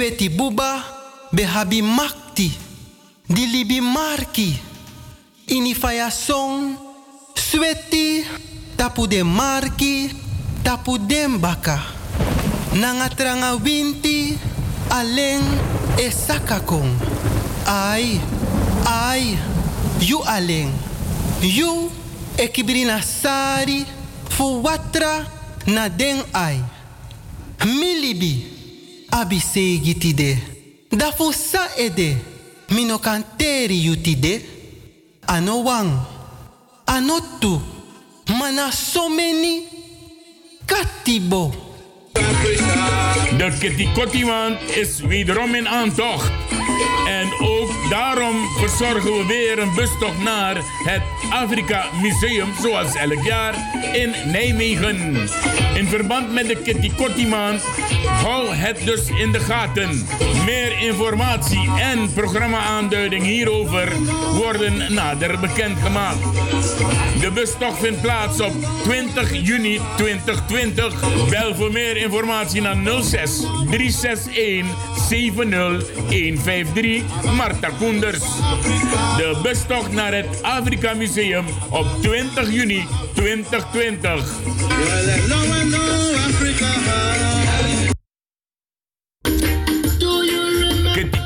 Sweti buba be habi makti. Di libi marki. Ini faya song. Sweti tapu de marki. Tapu den baka. Nanga tranga winti. Aleng e sakakong. Ai, ai, you aleng. You ekibrina sari fu watra na den ai. Milibi abi segitide. Da fu sa ede mino kanteri yutide. Ano wang. Ano tu. Mana so many. Katibo. De Kitty Kottiman is wederom in aantocht. En ook daarom verzorgen we weer een bustocht naar het Afrika Museum, zoals elk jaar, in Nijmegen. In verband met de Kitty maand hou het dus in de gaten. Meer informatie en programma-aanduiding hierover worden nader bekendgemaakt. De bustocht vindt plaats op 20 juni 2020. Bel voor meer informatie naar 06 361 70153 Marta De bustocht naar het Afrika Museum op 20 juni 2020.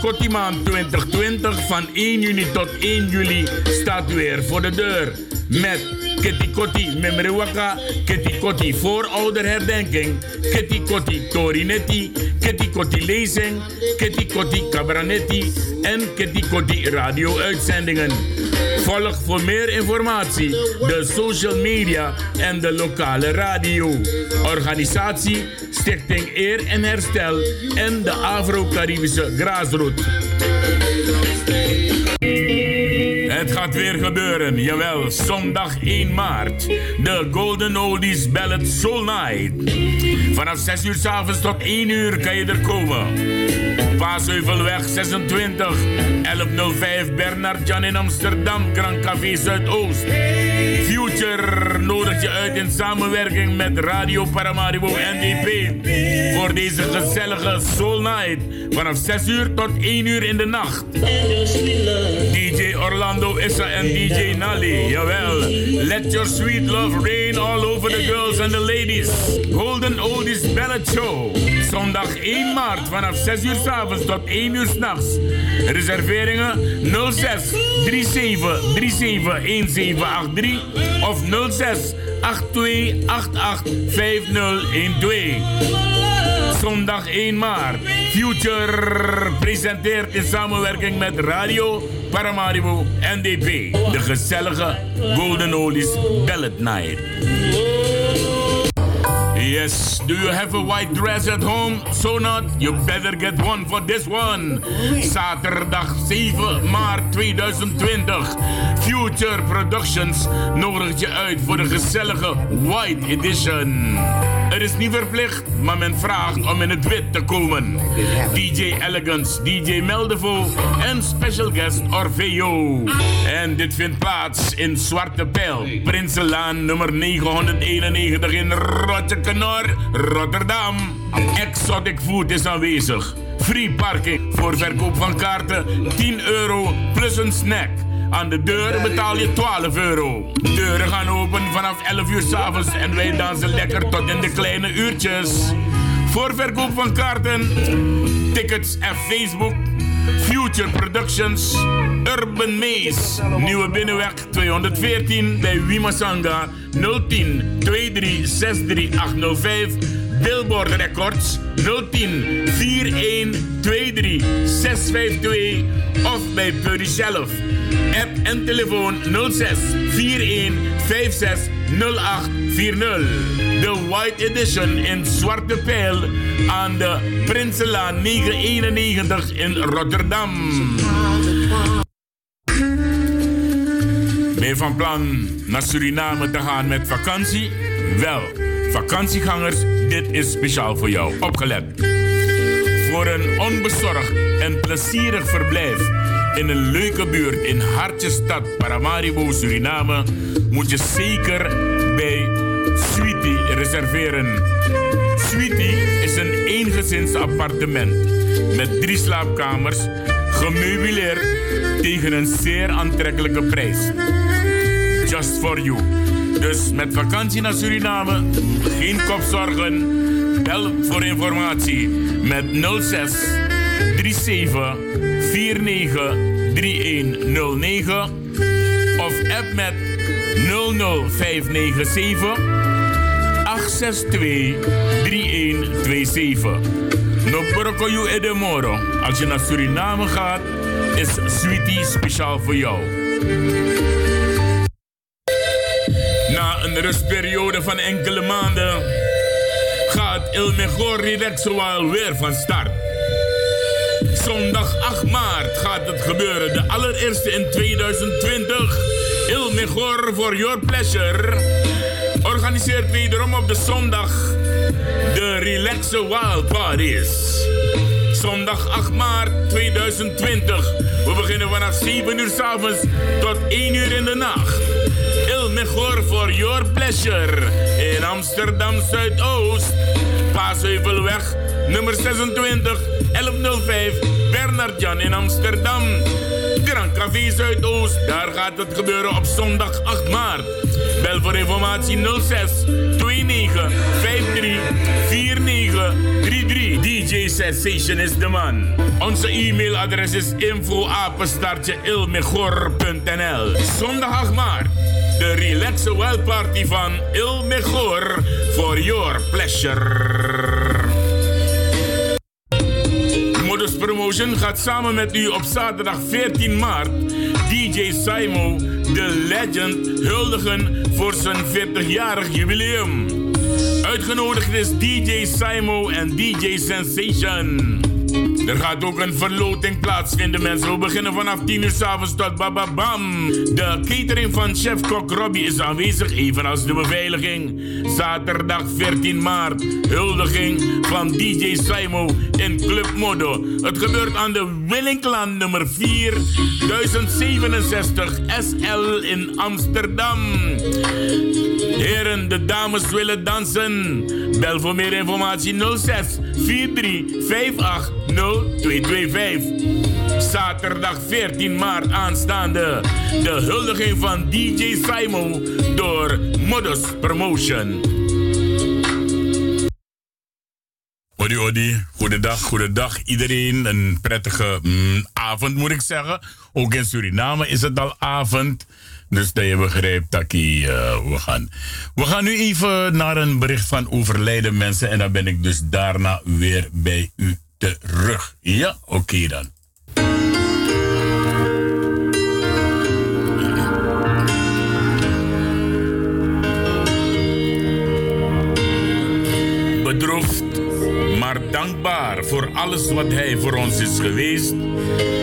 Kotimaan 2020 van 1 juni tot 1 juli staat weer voor de deur. Met Kitty Kotti Memrewaka, Kitty Kotti voorouderherdenking, Kitty Kotti Torinetti, Kitty Kotti lezing, Kitty Kotti cabranetti en Kitty Kotti radio-uitzendingen. Volg voor meer informatie de social media en de lokale radio. Organisatie Stichting Eer en Herstel en de Afro-Caribische Graasroute. Het gaat weer gebeuren, jawel, zondag 1 maart. De Golden Oldies Ballad Soul Night. Vanaf 6 uur s avonds tot 1 uur kan je er komen. Paasheuvelweg 26, 1105 Bernard Jan in Amsterdam, Grand Café Zuidoost. Future nodigt je uit in samenwerking met Radio Paramaribo NDP. Voor deze gezellige Soul Night. Vanaf 6 uur tot 1 uur in de nacht. DJ Orlando Issa en DJ Nali. Jawel. Let your sweet love rain all over the girls and the ladies. Golden Oldies Ballad Show. Zondag 1 maart vanaf 6 uur s avonds tot 1 uur s'nachts. Reserveringen 06 37 37 1783 of 06 82 88 5012. Zondag 1 maart. Future presenteert in samenwerking met Radio Paramaribo NDP. De gezellige Golden Oldies Ballad Night. Yes, do you have a white dress at home? So not, you better get one for this one. Zaterdag 7 maart 2020. Future Productions nodigt je uit voor de gezellige White Edition. Het is niet verplicht, maar men vraagt om in het wit te komen. DJ Elegance, DJ Meldevo en special guest Orfeo. En dit vindt plaats in Zwarte Pijl, Prinselaan nummer 991 in Rotjekenor, Rotterdam. Exotic Food is aanwezig. Free parking voor verkoop van kaarten 10 euro plus een snack. Aan de deur betaal je 12 euro. Deuren gaan open vanaf 11 uur s'avonds en wij dansen lekker tot in de kleine uurtjes. Voor verkoop van kaarten, tickets en Facebook. Future Productions, Urban Maze, Nieuwe Binnenweg 214 bij Wimasanga 010 23 805. Billboard Records 010 41 23 652 of bij Purdy zelf. App en telefoon 06 41 56 0840. De White Edition in Zwarte Pijl aan de Prinselaan 991 in Rotterdam. Ben je van plan naar Suriname te gaan met vakantie? Wel, vakantiegangers, dit is speciaal voor jou. Opgelet. Voor een onbezorgd en plezierig verblijf in een leuke buurt in Hartjestad, Paramaribo, Suriname, moet je zeker bij Sweetie reserveren. Sweetie is een eengezins appartement met drie slaapkamers, gemeubileerd tegen een zeer aantrekkelijke prijs. Just for you. Dus met vakantie naar Suriname, geen kopzorgen. Bel voor informatie met 06 37 49 3109 of app met 00597 862 3127. No you edemoro. Als je naar Suriname gaat, is Sweetie speciaal voor jou. Rustperiode van enkele maanden gaat Il Mejor Relaxual weer van start. Zondag 8 maart gaat het gebeuren, de allereerste in 2020. Il Mejor for Your Pleasure organiseert wederom op de zondag de Relaxe Wild Parties. Zondag 8 maart 2020. We beginnen vanaf 7 uur s avonds tot 1 uur in de nacht. Mejor for Your Pleasure in Amsterdam Zuidoost. Paasheuvelweg nummer 26 1105 Bernard Jan in Amsterdam. Grand Café Zuidoost, daar gaat het gebeuren op zondag 8 maart. Bel voor informatie 06 29 53 49 33. DJ Sensation is de man. Onze e-mailadres is info ilmegor.nl. Zondag 8 maart. De relaxe wild party van Il Mejor for your pleasure. Modus Promotion gaat samen met u op zaterdag 14 maart DJ Simo, de legend, huldigen voor zijn 40-jarig jubileum. Uitgenodigd is DJ Simo en DJ Sensation. Er gaat ook een verloting plaatsvinden, mensen. We beginnen vanaf 10 uur s'avonds tot bababam. De catering van chef-kok Robbie is aanwezig, evenals de beveiliging. Zaterdag 14 maart, huldiging van DJ Simo in Club Modo. Het gebeurt aan de Willinklaan nummer 4, 1067 SL in Amsterdam. Heren, de dames willen dansen. Bel voor meer informatie 06 43 58 0225. Zaterdag 14 maart aanstaande. De huldiging van DJ Simon door Modus Promotion. Odi Odi, goedendag, goedendag iedereen. Een prettige mm, avond moet ik zeggen. Ook in Suriname is het al avond. Dus dat je begrijpt dat uh, we gaan. We gaan nu even naar een bericht van overlijden mensen. En dan ben ik dus daarna weer bij u terug. Ja, oké dan. Dankbaar voor alles wat Hij voor ons is geweest,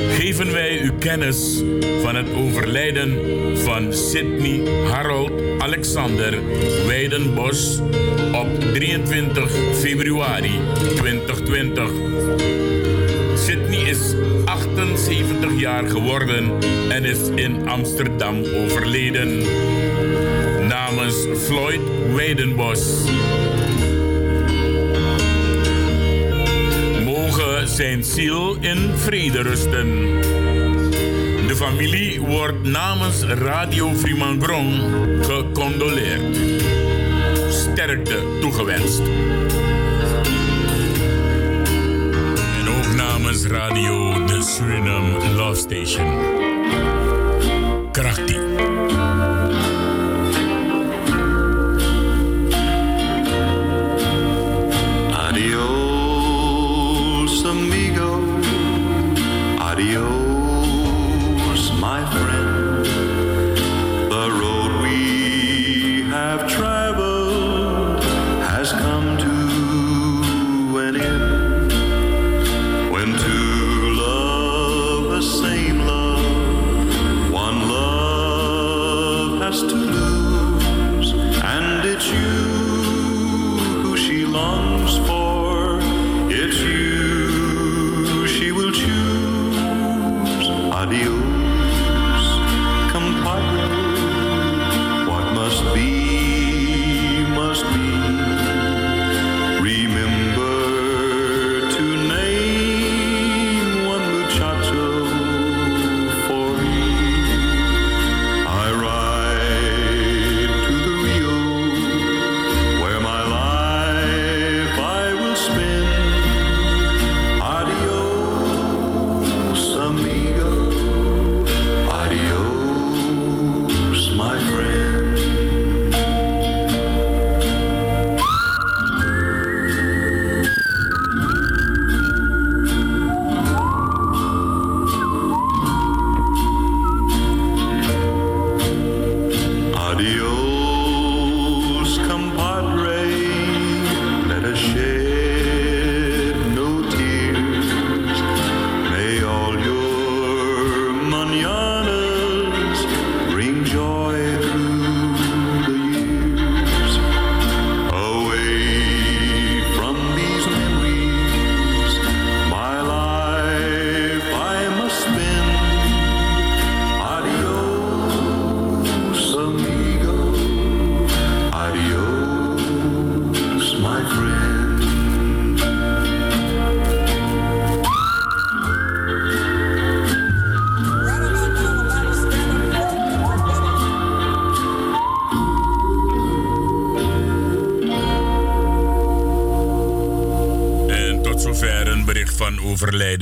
geven wij u kennis van het overlijden van Sidney Harold Alexander Weidenbos op 23 februari 2020. Sidney is 78 jaar geworden en is in Amsterdam overleden. Namens Floyd Weidenbos. Zijn ziel in vrede rusten. De familie wordt namens Radio Fremangrom gecondoleerd. Sterkte toegewenst. En ook namens Radio de Suriname Love Station. Krachtig.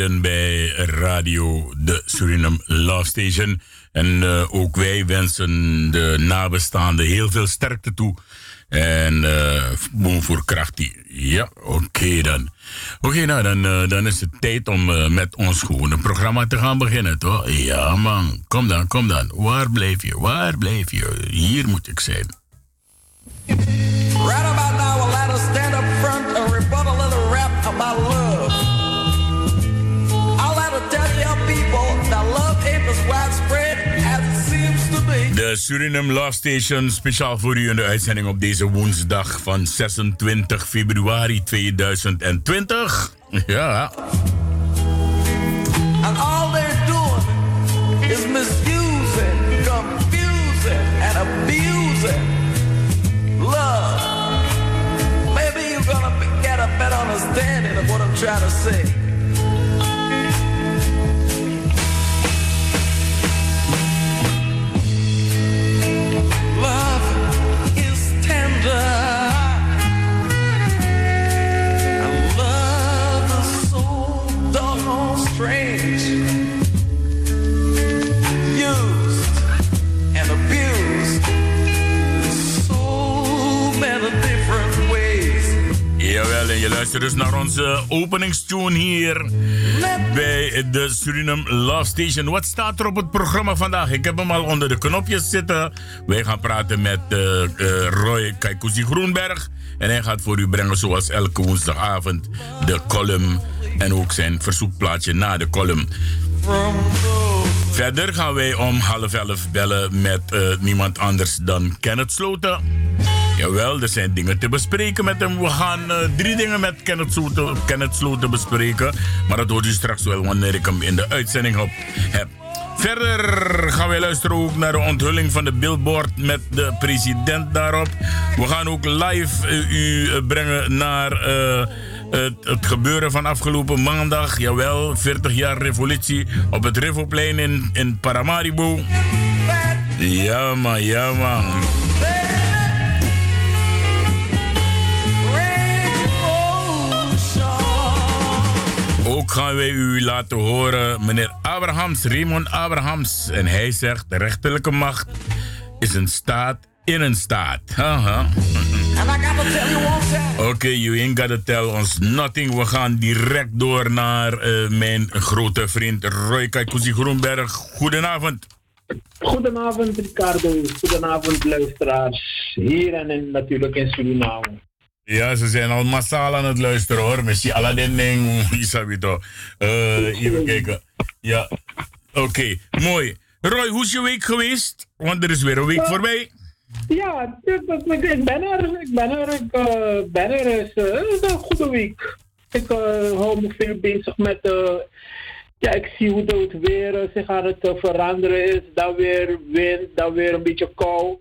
Bij Radio de Suriname Love Station. En uh, ook wij wensen de nabestaanden heel veel sterkte toe. En uh, voor kracht. Ja, oké dan. Oké, nou dan, uh, dan is het tijd om met ons gewone programma te gaan beginnen, toch? Ja, man. Kom dan, kom dan. Waar blijf je? Waar blijf je? Hier moet ik zijn. Suriname Love Station speciaal voor u in de uitzending op deze woensdag van 26 februari 2020. Ja. And all they're doing is misusing, confusing and abusing love. Maybe you're gonna get a better understanding of what I'm trying to say. Dus naar onze openingstune hier bij de Suriname Love Station. Wat staat er op het programma vandaag? Ik heb hem al onder de knopjes zitten. Wij gaan praten met uh, uh, Roy Kaikuzi Groenberg. En hij gaat voor u brengen, zoals elke woensdagavond, de column. En ook zijn verzoekplaatje na de column. Verder gaan wij om half elf bellen met uh, niemand anders dan Kenneth Sloten. Jawel, er zijn dingen te bespreken met hem. We gaan uh, drie dingen met Kenneth Sloten, Kenneth Sloten bespreken. Maar dat hoort u straks wel wanneer ik hem in de uitzending op heb. Verder gaan wij luisteren ook naar de onthulling van de billboard met de president daarop. We gaan ook live uh, u brengen naar het, gebeuren van afgelopen maandag. Jawel, 40 jaar revolutie op het Rivoplein in, in Paramaribo. Ja man. Ook gaan wij u laten horen meneer Abrahams, Raymond Abrahams. En hij zegt, de rechterlijke macht is een staat in een staat. Oké, okay, you ain't gotta tell us nothing. We gaan direct door naar uh, mijn grote vriend Roy Kaikuzi Groenberg. Goedenavond. Goedenavond Ricardo, goedenavond luisteraars. Hier en natuurlijk in Suriname. Ja, ze zijn al massaal aan het luisteren hoor. Messi Aladdin ding, Isabito. Uh, even kijken. Ja, oké, okay. mooi. Roy, hoe is je week geweest? Want er is weer een week voorbij. Ja, ik ben er. Ik ben er. Ik uh, ben er. Het is, uh, is, een goede week. Ik uh, hou me veel bezig met. ja, ik zie hoe het weer zich aan het veranderen is. Dan weer wind, dan weer een beetje kou.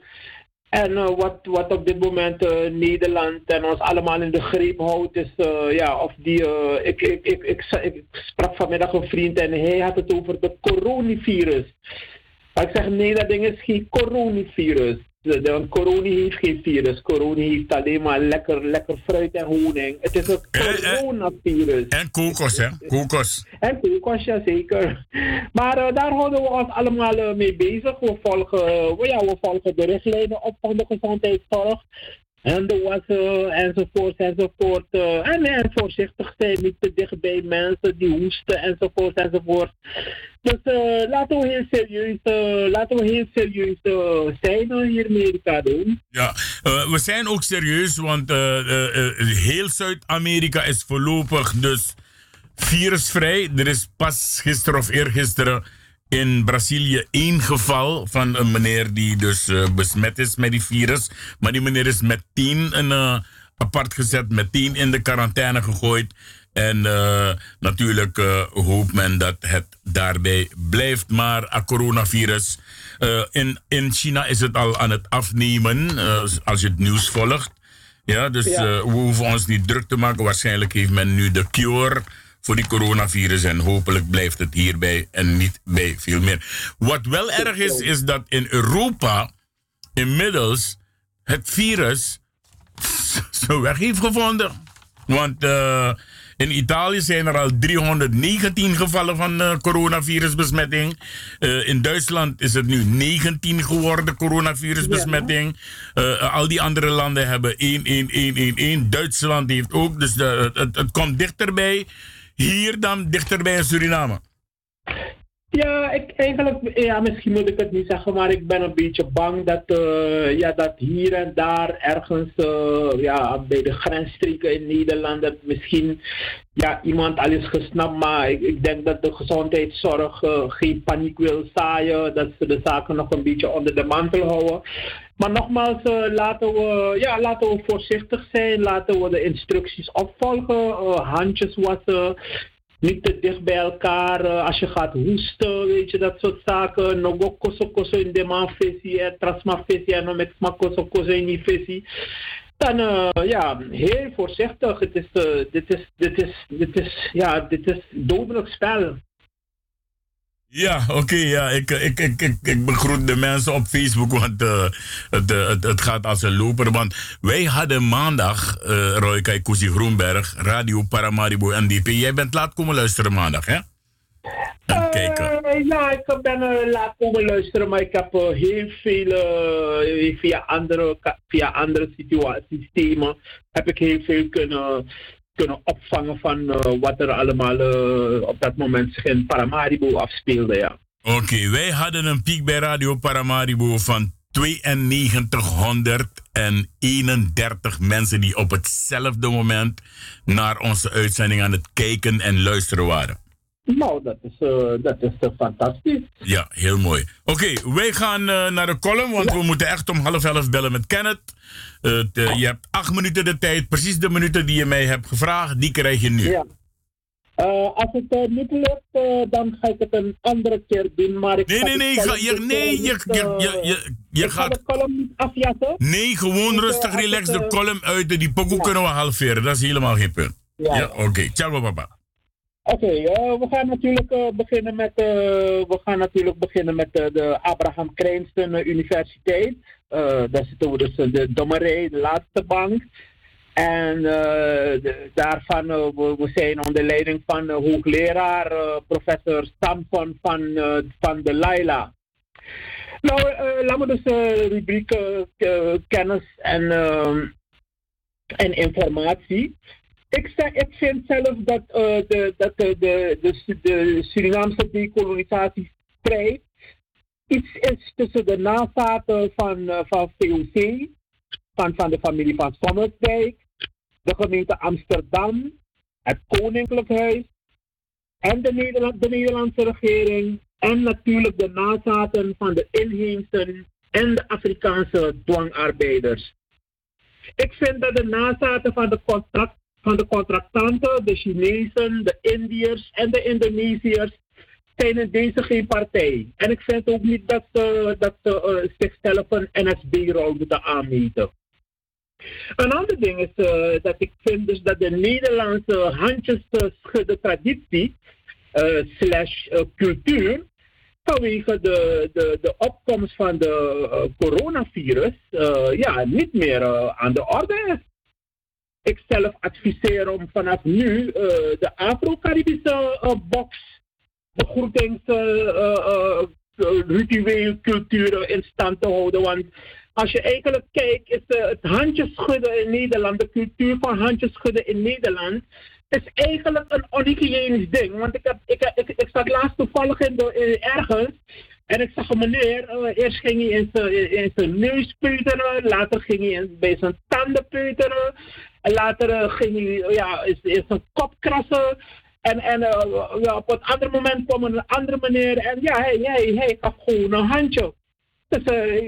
En uh, wat, wat op dit moment uh, Nederland en ons allemaal in de greep houdt, is uh, ja, of die. ik, ik, ik, ik, ik, sprak vanmiddag een vriend en hij had het over de coronavirus. ik zeg nee, dat ding is geen coronavirus. De corona heeft geen virus. Corona heeft alleen maar lekker, lekker fruit en honing. Het is een coronavirus. En kokos, hè? Kokos. En kokos, ja zeker. Maar uh, daar houden we ons allemaal uh, mee bezig. We volgen, uh, ja, we volgen de richtlijnen op van de gezondheidszorg. En de wassen enzovoort enzovoort. Uh, en, en voorzichtig zijn, niet te dicht bij mensen die hoesten enzovoort enzovoort. Dus uh, laten we heel serieus, uh, laten we heel serieus zijn hier in Amerika doen. Ja, we zijn ook serieus, want heel Zuid-Amerika is voorlopig dus virusvrij. Er is pas gisteren of eergisteren in Brazilië één geval van een meneer die dus uh, besmet is met die virus. Maar die meneer is meteen een, uh, apart gezet, meteen in de quarantaine gegooid. En uh, natuurlijk hoopt men dat het daarbij blijft. Maar het coronavirus. in, in China is het al aan het afnemen. als je het nieuws volgt. Ja, dus ja. we hoeven ons niet druk te maken. Waarschijnlijk heeft men nu de cure voor die coronavirus. En hopelijk blijft het hierbij en niet bij veel meer. Wat wel erg is, is dat in Europa inmiddels het virus zijn weg heeft gevonden. Want uh, In Italië zijn er al 319 gevallen van uh, coronavirusbesmetting. Uh, in Duitsland is het nu 19 geworden, coronavirusbesmetting. Uh, al die andere landen hebben 1, 1, 1, 1, 1. Duitsland heeft ook. Dus de, het, het komt dichterbij hier dan dichterbij in Suriname. Ja, ik, eigenlijk, ja, misschien moet ik het niet zeggen, maar ik ben een beetje bang dat, uh, ja, dat hier en daar ergens uh, ja, bij de grensstreken in Nederland dat misschien ja, iemand al is gesnapt, maar ik, ik denk dat de gezondheidszorg uh, geen paniek wil zaaien, dat ze de zaken nog een beetje onder de mantel houden. Maar nogmaals, laten, we, ja, laten we voorzichtig zijn, laten we de instructies opvolgen, handjes wassen niet te dicht bij elkaar. Uh, als je gaat hoesten, weet je, dat soort zaken. Nog koso in de man visie, trasma visie en nog smak koso in die visie. Dan ja, heel voorzichtig. Het is, uh, dit, is, dit, is, dit, is, ja, dit is dodelijk spel. Ja, oké. ja. ik, ik, ik, ik, ik begroet de mensen op Facebook, want uh, het, het, het gaat als een loper. Want wij hadden maandag, uh, Roy Kaikousi Groenberg, Radio Paramaribo NDP. Jij bent laat komen luisteren maandag, hè? En kijken. Uh, ja, ik ben uh, laat komen luisteren, maar ik heb heel veel via andere, via andere systemen heb ik heel veel kunnen kunnen opvangen van uh, wat er allemaal uh, op dat moment zich in Paramaribo afspeelde. Ja. Oké, wij hadden een piek bij Radio Paramaribo van 9231 mensen die op hetzelfde moment naar onze uitzending aan het kijken en luisteren waren. Nou, dat is, uh, dat is uh, fantastisch. Ja, heel mooi. Oké, okay, wij gaan uh, naar de column, want ja. we moeten echt om half elf bellen met Kenneth. Je hebt acht minuten de tijd, precies de minuten die je mij hebt gevraagd, die krijg je nu. Ja. als het niet lukt, dan ga ik het een andere keer doen. Maar ik nee, nee, nee, ga, je, nee, je, je, je, je, je gaat. de column niet afjassen. Nee, gewoon rustig, relax de column uit. Die pokoe ja. kunnen we halveren, dat is helemaal geen punt. Ja, ja oké. Okay. Ciao, papa. Oké, okay, uh, we gaan natuurlijk beginnen met, uh, we gaan natuurlijk beginnen met de Abraham Krijnsten Universiteit. daar zitten we dus de Dommerij, de laatste bank. En daarvan, we, we, zijn onder leiding van hoogleraar professor Samson van, van de Laila. Nou, laten we dus de rubriek kennis en, en informatie. Ik, zeg, ik vind zelf dat, uh, de, dat de, de, Surinaamse decolonisatiestrijd iets is tussen de nazaten van, uh, van VOC, van, van de familie van Sommersdijk, de gemeente Amsterdam, het Koninklijk Huis en de, Nederland, de Nederlandse regering en natuurlijk de nazaten van de inheemse en de Afrikaanse dwangarbeiders. Ik vind dat de nazaten van de contract van de contractanten, de Chinezen, de Indiërs en de Indonesiërs zijn in deze geen partij. En ik vind ook niet dat ze, dat ze uh, zichzelf een NSB-rol moeten aanmeten. Een ander ding is dat ik vind dus dat de Nederlandse handjesschudde traditie uh, slash cultuur vanwege de, de, de opkomst van de coronavirus ja, niet meer aan de orde is ik zelf adviseer om vanaf nu uh, de Afro-Caribische uh, box, begroetingsritueel, uh, cultuur in stand te houden. Want als je eigenlijk kijkt, is het handjeschudden in Nederland, de cultuur van handjeschudden in Nederland, is eigenlijk een onhygiënisch ding. Want ik, heb, ik, ik, ik zat laatst toevallig in ergens. En ik zag een meneer, eerst ging hij in zijn, neus peuteren, later ging hij bij zijn tanden peuteren. En later uh, ging hij, ja, is, een kop krassen. En, en ja, op een ander moment kwam een andere meneer en ja, hij, hij, hij gaf gewoon een handje. Dus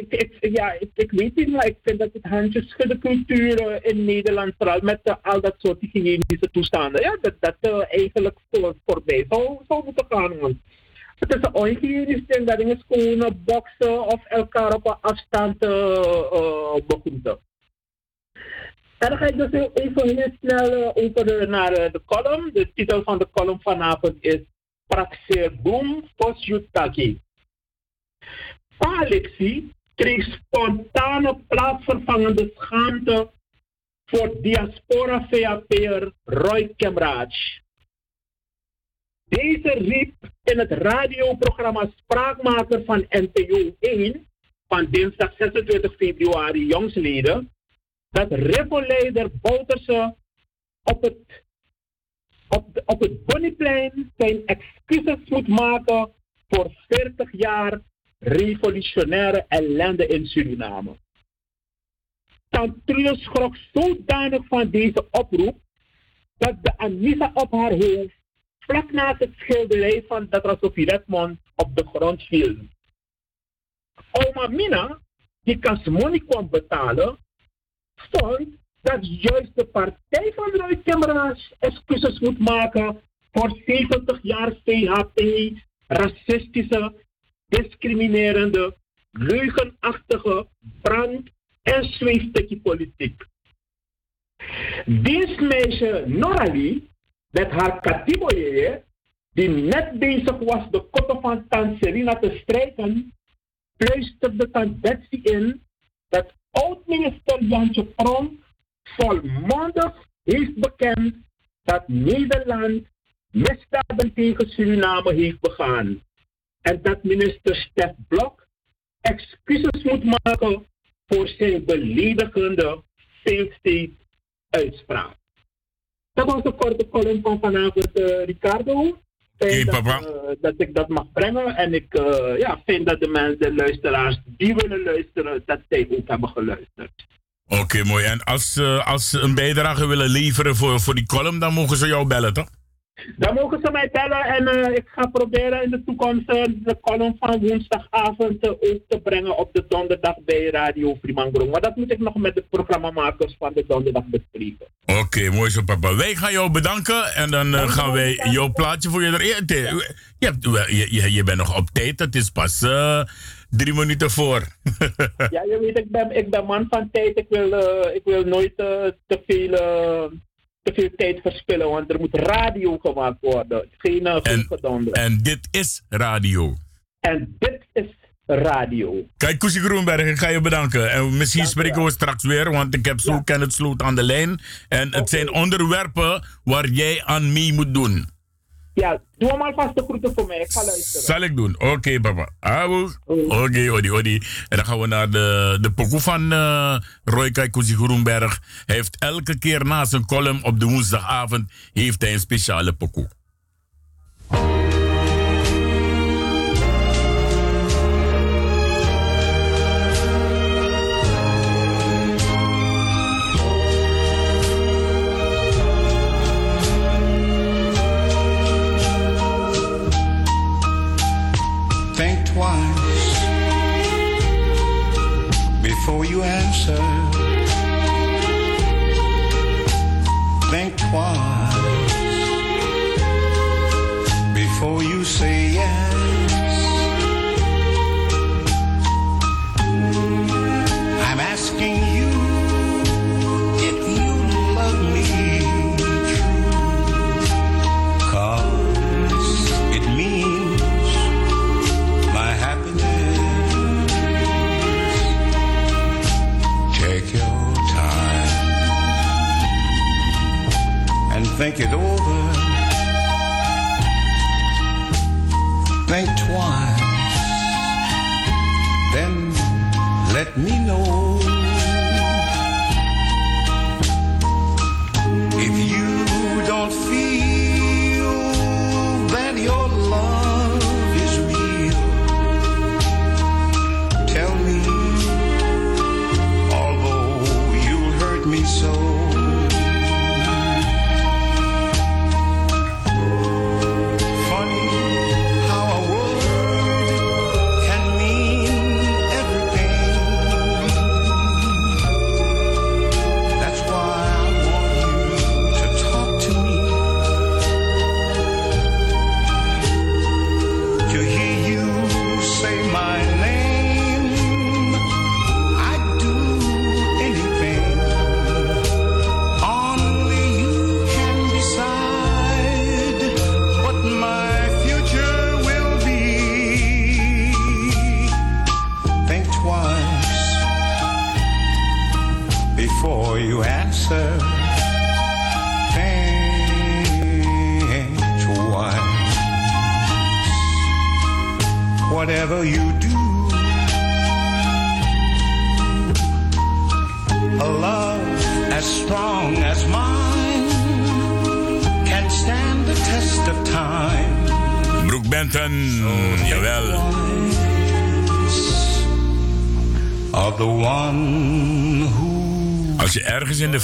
ik, ja, ik, weet niet, maar ik vind dat het handjeschudden cultuur in Nederland, vooral met al dat soort hygiënische toestanden, ja, dat dat eigenlijk voor, voorbij zou, zou moeten gaan. Want het is een onhygiënisch ding, dat is gewoon boksen of elkaar op een afstand begroeten. En dan ga ik dus even heel snel over naar de column. De titel van de column vanavond is Praxeer Boom Posjutaki. Alexi kreeg spontane plaatsvervangende schaamte voor diaspora VAP'er Roy Kemraj. Deze riep in het radioprogramma Spraakmaker van NPO 1 van dinsdag 26 februari jongsleden dat revoleider Bouterse op het, op, op het Bonniplein zijn excuses moet maken voor 40 jaar revolutionaire ellende in Suriname. Tantrius schrok zodanig van deze oproep dat de Anissa op haar hoofd vlak naast het schilderij van Datrasofie Redmond op de grond viel. Oma Mina, die Kasmoni kwam betalen, vond dat juist de partij van Roy Cameras excuses moet maken voor 70 jaar CHP, racistische, discriminerende, leugenachtige, brand- en zweefstukje-politiek. Dienstmeisje Norali met haar katiboye, die net bezig was de koppen van Tanserina te strijken, Tant Betsy in dat oud-minister Jantje Pronk volmondig heeft bekend dat Nederland misdaden tegen Suriname heeft begaan. En dat minister Stef Blok excuses moet maken voor zijn beledigende uitspraak. Dat was de korte column van vanavond, uh, Ricardo. Hey, dat, uh, dat ik dat mag brengen. En ik uh, ja, vind dat de mensen, de luisteraars, die willen luisteren, dat zij ook hebben geluisterd. Oké, okay, mooi. En als, uh, als ze een bijdrage willen leveren voor, voor die column, dan mogen ze jou bellen, toch? Dan mogen ze mij bellen en uh, ik ga proberen in de toekomst uh, de column van woensdagavond uh, ook te brengen op de donderdag bij Radio Frimangrong. Maar dat moet ik nog met de programmamakers van de donderdag bespreken. Oké, okay, mooi zo papa. Wij gaan jou bedanken en dan gaan wij jouw plaatje voor je erin. Je, hebt, je, je, je bent nog op tijd, het is pas drie minuten voor. ja, je weet, ik ben, ik ben man van tijd. Ik wil, ik wil nooit te veel te veel tijd verspillen, want er moet radio gemaakt worden. Geen uh, en, en dit is radio. En dit is radio. Kijk, Koesie Groenberg, ik ga je bedanken. En misschien Dank spreken we straks weer, want ik heb zo ja. Kenneth Sloot aan de lijn. En het okay. zijn onderwerpen waar jij aan mee moet doen. Ja, doe hem alvast de groeten voor mij. Ik ga luisteren. Zal ik doen. Oké, okay, papa. Oké, okay, odi, odi. En dan gaan we naar de, de pokoe van uh, Roy Kaikousi Groenberg. Hij heeft elke keer na zijn column op de woensdagavond heeft hij een speciale pokoe. Answer. Think twice before you say think it over. Think twice, then let me know. If you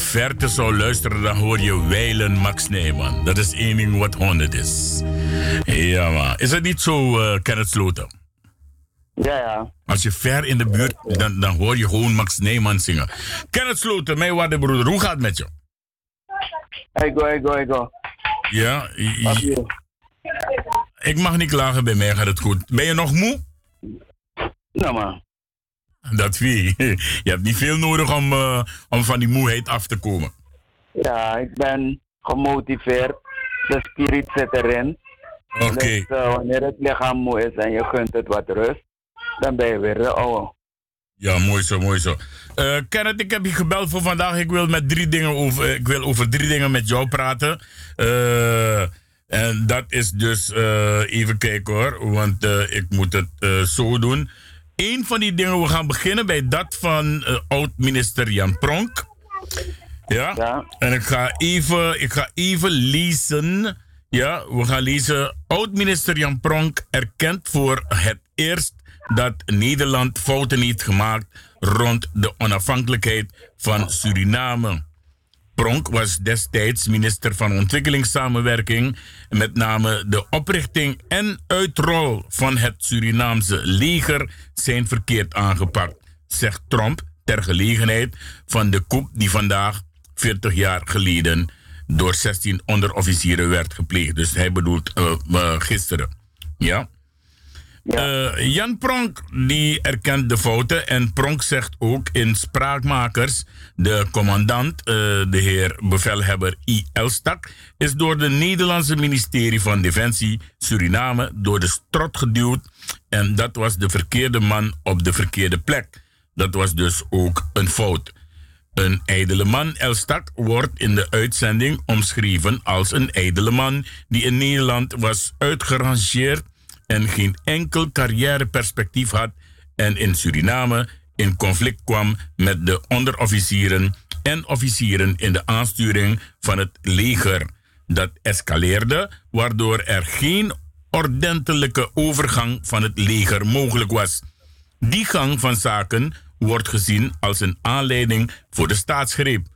verte zou luisteren, dan hoor je wijlen Max Nijman. Dat is één ding wat 100 is. Ja, man. Is het niet zo, eh Kenneth Sloten? Ja, ja. Als je ver in de buurt, dan, dan hoor je gewoon Max Nijman zingen. Kenneth Sloten, mijn waarde broeder, hoe gaat het met je? Ik go, ik go, ik go. Ja, ik mag niet klagen, bij mij gaat het goed. Ben je nog moe? Nou man. Dat wie. Je hebt niet veel nodig om, eh, om van die moeheid af te komen. Ja, ik ben gemotiveerd. De spirit zit erin. Oké. Dus eh, wanneer het lichaam moe is en je gunt het wat rust, dan ben je weer de oude. Ja, mooi zo, mooi zo. Eh Kenneth, ik heb je gebeld voor vandaag. Ik wil, met drie dingen over, ik wil over drie dingen met jou praten. En dat is dus, even kijken hoor, want ik moet het zo doen. Eén van die dingen, we gaan beginnen bij dat van eh, oud-minister Jan Pronk. Ja? Ja. En ik ga even, ik ga even lezen. Ja, we gaan lezen. Oud-minister Jan Pronk erkent voor het eerst dat Nederland fouten heeft gemaakt rond de onafhankelijkheid van Suriname. Pronk was destijds minister van Ontwikkelingssamenwerking. Met name de oprichting en uitrol van het Surinaamse leger zijn verkeerd aangepakt, zegt Trump ter gelegenheid van de coup die vandaag 40 jaar geleden door 16 onderofficieren werd gepleegd. Dus hij bedoelt eh, eh, gisteren. Ja. Eh, Jan Pronk die erkent de fouten en Pronk zegt ook in Spraakmakers, de commandant, eh, de heer bevelhebber I. Elstak, is door de Nederlandse ministerie van Defensie Suriname door de strot geduwd en dat was de verkeerde man op de verkeerde plek. Dat was dus ook een fout. Een ijdele man, Elstak, wordt in de uitzending omschreven als een ijdele man die in Nederland was uitgerangeerd en geen enkel carrièreperspectief had en in Suriname in conflict kwam met de onderofficieren en officieren in de aansturing van het leger. Dat escaleerde, waardoor er geen ordentelijke overgang van het leger mogelijk was. Die gang van zaken wordt gezien als een aanleiding voor de staatsgreep.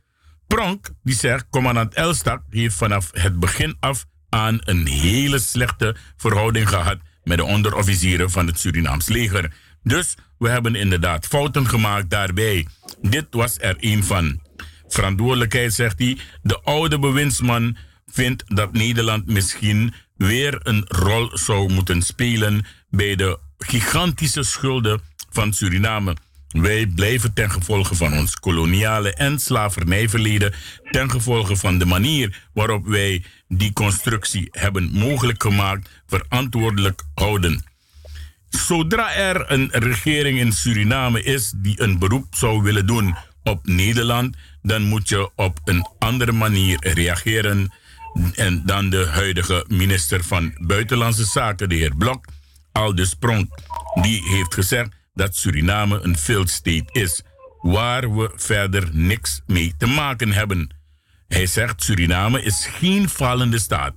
Pronk, die zegt, commandant Elstak heeft vanaf het begin af aan een hele slechte verhouding gehad met de onderofficieren van het Surinaams leger. Dus we hebben inderdaad fouten gemaakt daarbij. Dit was er een van. Verantwoordelijkheid, zegt hij. De oude bewindsman vindt dat Nederland misschien weer een rol zou moeten spelen bij de gigantische schulden van Suriname. Wij blijven ten gevolge van ons koloniale en slavernijverleden, ten gevolge van de manier waarop wij die constructie hebben mogelijk gemaakt, verantwoordelijk houden. Zodra er een regering in Suriname is die een beroep zou willen doen op Nederland, dan moet je op een andere manier reageren. En dan de huidige minister van Buitenlandse Zaken, de heer Blok, Aldus Pronk, die heeft gezegd dat Suriname een failed state is, waar we verder niks mee te maken hebben. Hij zegt Suriname is geen fallende staat.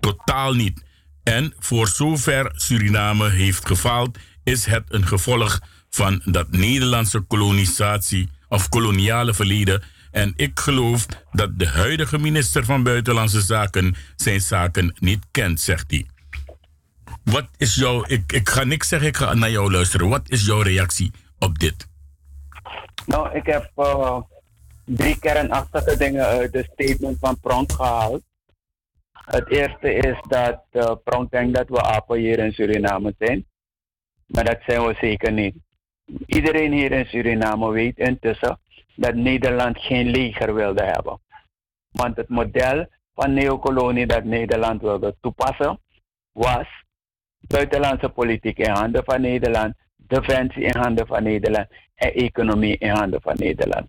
Totaal niet. En voor zover Suriname heeft gefaald, is het een gevolg van dat Nederlandse kolonisatie of koloniale verleden. En ik geloof dat de huidige minister van Buitenlandse Zaken zijn zaken niet kent, zegt hij. Wat is jouw. Ik, ik ga niks zeggen, ik ga naar jou luisteren. Wat is jouw reactie op dit? Nou, ik heb eh, drie kernachtige dingen uit de statement van Pronk gehaald. Het eerste is dat uh, denkt dat we apen hier in Suriname zijn. Maar dat zijn we zeker niet. Iedereen hier in Suriname weet intussen dat Nederland geen leger wilde hebben. Want het model van neokolonie dat Nederland wilde toepassen was buitenlandse politiek in handen van Nederland, defensie in handen van Nederland en economie in handen van Nederland.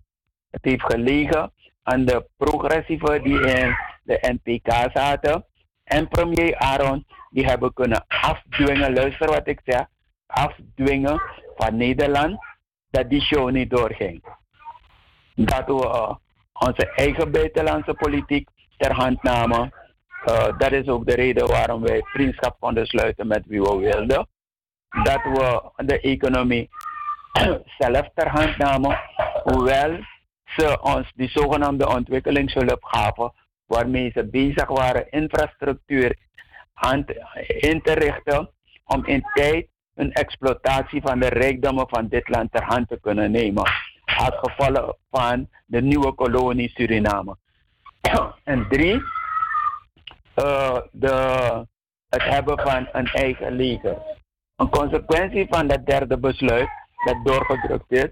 Het heeft gelegen aan de progressieven die in de NPK zaten. En premier Aaron, die hebben kunnen afdwingen, luister wat ik zeg, afdwingen van Nederland dat die show niet doorging. Dat we uh, onze eigen buitenlandse politiek ter hand namen. Uh, dat is ook de reden waarom wij vriendschap konden sluiten met wie we wilden. Dat we de economie zelf ter hand namen, hoewel ze ons die zogenaamde ontwikkelingshulp gaven, waarmee ze bezig waren infrastructuur aan in te richten om in tijd een exploitatie van de rijkdommen van dit land ter hand te kunnen nemen. Als gevolg van de nieuwe kolonie Suriname. en drie, uh, de, het hebben van een eigen leger. Een consequentie van dat derde besluit dat doorgedrukt is,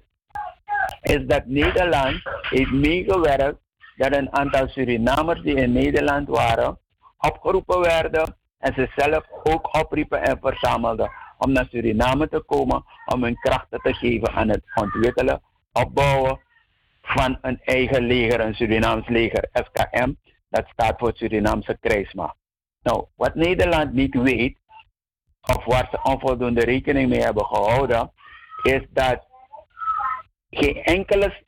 is dat Nederland heeft meegewerkt dat een aantal Surinamers die in Nederland waren, opgeroepen werden en ze zelf ook opriepen en verzamelden om naar Suriname te komen om hun krachten te geven aan het ontwikkelen, opbouwen van een eigen leger, een Surinaams leger, SKM, dat staat voor Surinaamse krijgsmacht. Nou, wat Nederland niet weet, of waar ze onvoldoende rekening mee hebben gehouden, is dat geen enkele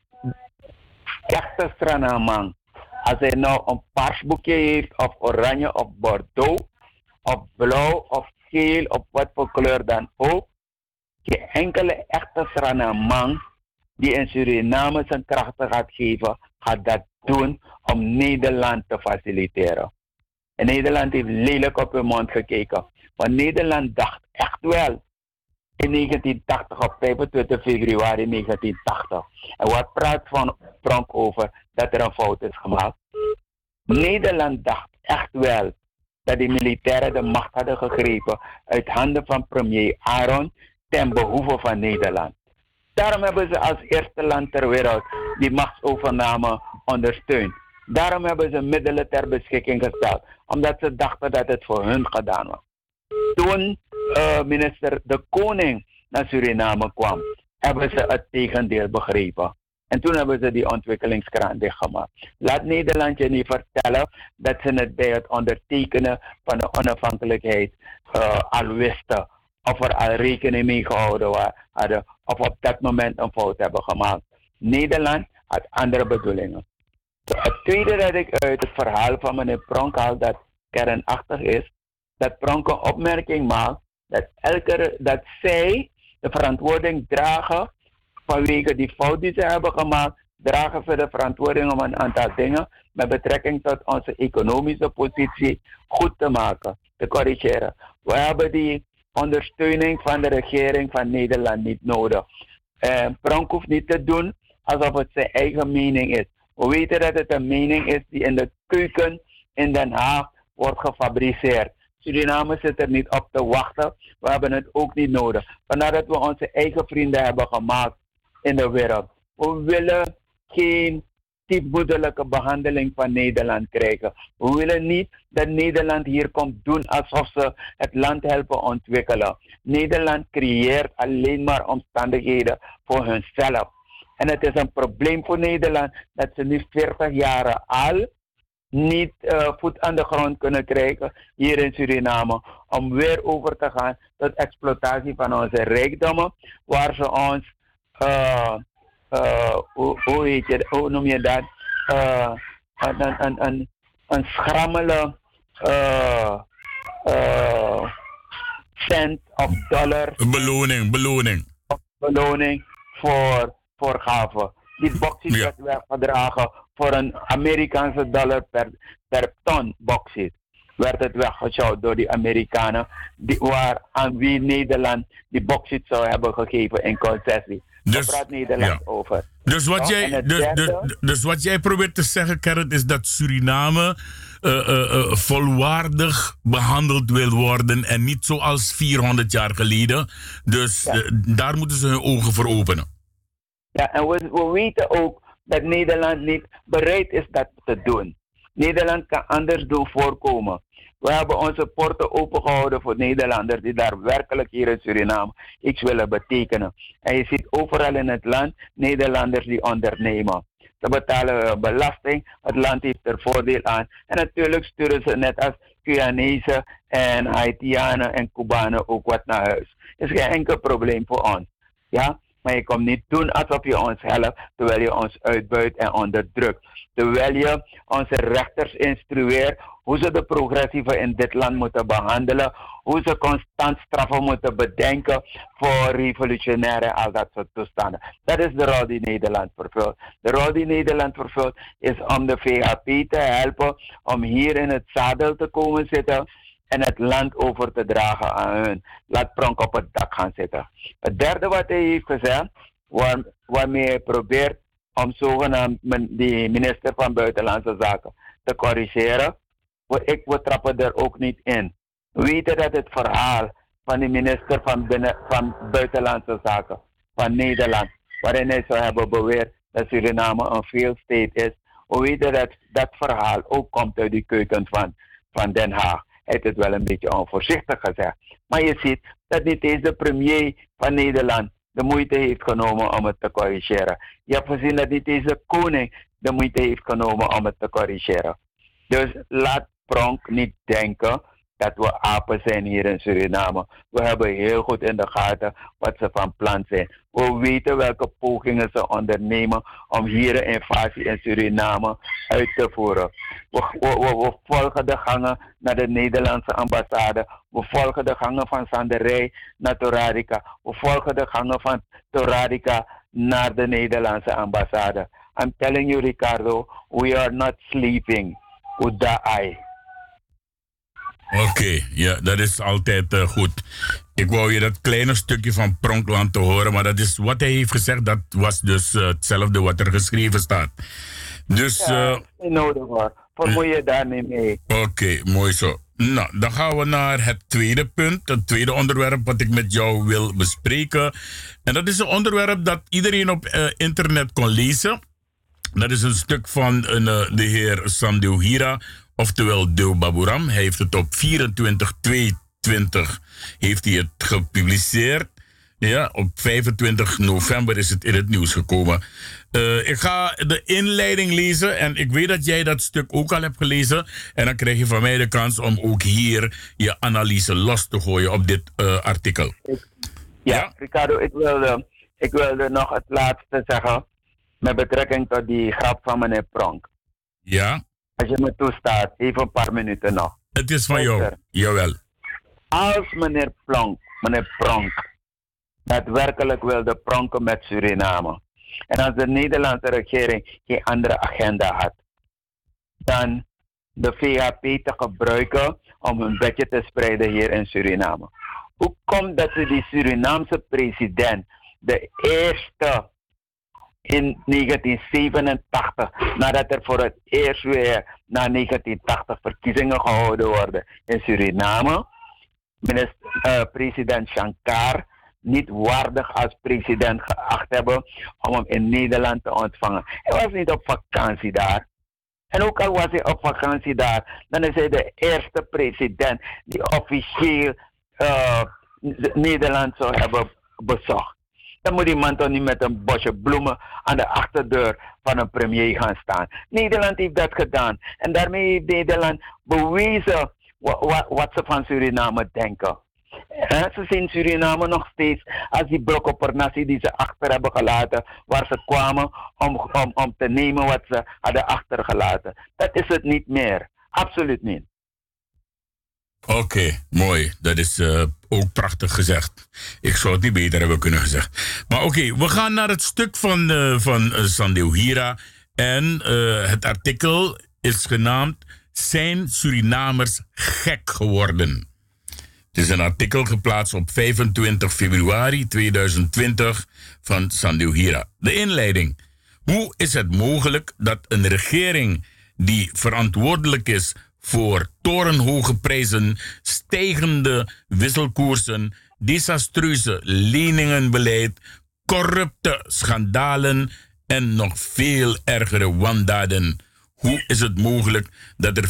echte Stranaman, als hij nou een paars boekje heeft, of oranje of bordeaux, of blauw of geel, of wat voor kleur dan ook, geen enkele echte Stranaman die in Suriname zijn krachten gaat geven, gaat dat doen om Nederland te faciliteren. En Nederland heeft lelijk op hun mond gekeken. Want Nederland dacht echt wel in 1980, op 25 februari 1980. En wat praat van Frank over dat er een fout is gemaakt? Nederland dacht echt wel dat de militairen de macht hadden gegrepen uit handen van premier Aaron ten behoeve van Nederland. Daarom hebben ze als eerste land ter wereld die machtsovername ondersteund. Daarom hebben ze middelen ter beschikking gesteld, omdat ze dachten dat het voor hun gedaan was. Toen uh, minister De Koning naar Suriname kwam, hebben ze het tegendeel begrepen. En toen hebben ze die ontwikkelingskraan dichtgemaakt. Laat Nederland je niet vertellen dat ze het bij het ondertekenen van de onafhankelijkheid uh, al wisten. Of er al rekening mee gehouden hadden. Of op dat moment een fout hebben gemaakt. Nederland had andere bedoelingen. Het tweede dat ik uit het verhaal van meneer Pronk haal dat kernachtig is. Dat Pronk een opmerking maakt dat, elke, dat zij de verantwoording dragen vanwege die fout die ze hebben gemaakt, dragen ze de verantwoording om een aantal dingen met betrekking tot onze economische positie goed te maken, te corrigeren. We hebben die ondersteuning van de regering van Nederland niet nodig. En eh, Pronk hoeft niet te doen alsof het zijn eigen mening is. We weten dat het een mening is die in de keuken in Den Haag wordt gefabriceerd. Suriname zit er niet op te wachten. We hebben het ook niet nodig. Vandaar dat we onze eigen vrienden hebben gemaakt in de wereld. We willen geen stiefmoederlijke behandeling van Nederland krijgen. We willen niet dat Nederland hier komt doen alsof ze het land helpen ontwikkelen. Nederland creëert alleen maar omstandigheden voor hunzelf. En het is een probleem voor Nederland dat ze nu 40 jaar al niet uh, voet aan de grond kunnen krijgen hier in Suriname. Om weer over te gaan tot exploitatie van onze rijkdommen, waar ze ons, uh, hoe, hoe, heet je, hoe noem je dat? een, een, een, een schrammele cent of dollar. Beloning, beloning. Beloning voor, voor gaven. Die boxjes ja. werd weggedragen voor een Amerikaanse dollar per, per ton bauxiet. Werd het weggeshout door die Amerikanen, die, waar, aan wie Nederland die bauxiet zou hebben gegeven in concessie. Dus, Daar praat Nederland ja. over. Dus wat, jij, dus, dus, dus, wat jij probeert te zeggen, Gerrit, is dat Suriname uh, uh, uh, volwaardig behandeld wil worden en niet zoals 400 jaar geleden. Dus ja. daar moeten ze hun ogen voor openen. Ja, en we, we weten ook dat Nederland niet bereid is dat te doen. Nederland kan anders doen voorkomen. We hebben onze poorten opengehouden voor Nederlanders die daar werkelijk hier in Suriname iets willen betekenen. En je ziet overal in het land Nederlanders die ondernemen. Ze betalen belasting. Het land heeft er voordeel aan. En natuurlijk sturen ze net als Guyanese en Haitianen en Cubanen ook wat naar huis. Is geen enkel probleem voor ons. Ja? Maar je komt niet doen alsof je ons helpt terwijl je ons uitbuit en onderdrukt. Terwijl je onze rechters instrueert hoe ze de progressieven in dit land moeten behandelen, hoe ze constant straffen moeten bedenken voor revolutionaire al dat soort toestanden. Dat is de rol die Nederland vervult. De rol die Nederland vervult is om de VHP te helpen om hier in het zadel te komen zitten en het land over te dragen aan hun. Laat Pronk op het dak gaan zitten. Het derde wat hij heeft gezegd, waar, waarmee hij probeert om zogenaamd de minister van Buitenlandse Zaken te corrigeren, ik, we trappen er ook niet in. We weten dat het verhaal van de minister van, binnen, van Buitenlandse Zaken van Nederland, waarin hij zou hebben beweerd dat Suriname een failed state is, we weten dat dat verhaal ook komt uit de keuken van, van Den Haag. Heeft het wel een beetje onvoorzichtig gezegd. Maar je ziet dat niet eens de premier van Nederland de moeite heeft genomen om het te corrigeren. Je hebt gezien dat niet eens de koning de moeite heeft genomen om het te corrigeren. Dus laat Pronk niet denken dat we apen zijn hier in Suriname. We hebben heel goed in de gaten wat ze van plan zijn. We weten welke pogingen ze ondernemen om hier een invasie in Suriname uit te voeren. We, volgen de gangen naar de Nederlandse ambassade. We volgen de gangen van Sanderij naar Toradica. We volgen de gangen van Toradica naar de Nederlandse ambassade. I'm telling you, Ricardo, we are not sleeping. Udaai. Oké, ja, dat is altijd uh, goed. Ik wou je dat kleine stukje van Pronkland te horen, maar dat is wat hij heeft gezegd, dat was dus uh, hetzelfde wat er geschreven staat. Dus. Ja, uh, nodig hoor. Vermoei je daar niet mee. Oké, okay, mooi zo. Nou, dan gaan we naar het tweede punt, het tweede onderwerp wat ik met jou wil bespreken. En dat is een onderwerp dat iedereen op uh, internet kon lezen. Dat is een stuk van een, uh, de heer Sandew Hira oftewel Deo Baburam. Hij heeft het op 24 22 heeft hij het gepubliceerd. Ja, op 25 november is het in het nieuws gekomen. Uh, ik ga de inleiding lezen en ik weet dat jij dat stuk ook al hebt gelezen. En dan krijg je van mij de kans om ook hier je analyse los te gooien op dit uh, artikel. Ja, ja, Ricardo, ik wilde, ik wilde nog het laatste zeggen met betrekking tot die grap van meneer Pronk. Ja. Als je me toestaat, even een paar minuten nog. Het is van jou, jawel. Als meneer Pronk, meneer Pronk, daadwerkelijk wilde pronken met Suriname. En als de Nederlandse regering geen andere agenda had, dan de VHP te gebruiken om een beetje te spreiden hier in Suriname. Hoe komt dat ze die Surinaamse president, de eerste in 1987, nadat er voor het eerst weer na 1980 verkiezingen gehouden worden in Suriname, minister, uh, president Shankar niet waardig als president geacht hebben om hem in Nederland te ontvangen. Hij was niet op vakantie daar. En ook al was hij op vakantie daar, dan is hij de eerste president die officieel uh, Nederland zou hebben bezocht. Dan moet die man toch niet met een bosje bloemen aan de achterdeur van een premier gaan staan. Nederland heeft dat gedaan. En daarmee heeft Nederland bewezen wat, wat ze van Suriname denken. En ze zien Suriname nog steeds als die brokkenpernatie die ze achter hebben gelaten, waar ze kwamen om, om, om te nemen wat ze hadden achtergelaten. Dat is het niet meer. Absoluut niet. Oké, mooi. Dat is uh, ook prachtig gezegd. Ik zou het niet beter hebben kunnen gezegd. Maar oké, we gaan naar het stuk van, uh, van uh, Sandeo Hira. En het artikel is genaamd Zijn Surinamers gek geworden? Het is een artikel geplaatst op 25 februari 2020 van Sandeo Hira. De inleiding. Hoe is het mogelijk dat een regering die verantwoordelijk is voor torenhoge prijzen, stijgende wisselkoersen, desastreuze leningenbeleid, corrupte schandalen en nog veel ergere wandaden. Hoe is het mogelijk dat er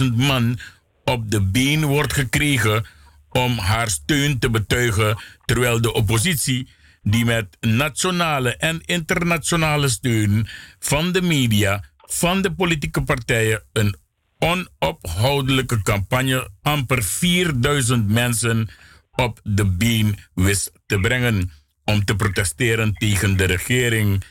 35.000 man op de been wordt gekregen om haar steun te betuigen, terwijl de oppositie die met nationale en internationale steun van de media, van de politieke partijen, een onophoudelijke campagne amper 4000 mensen op de been wist te brengen om te protesteren tegen de regering.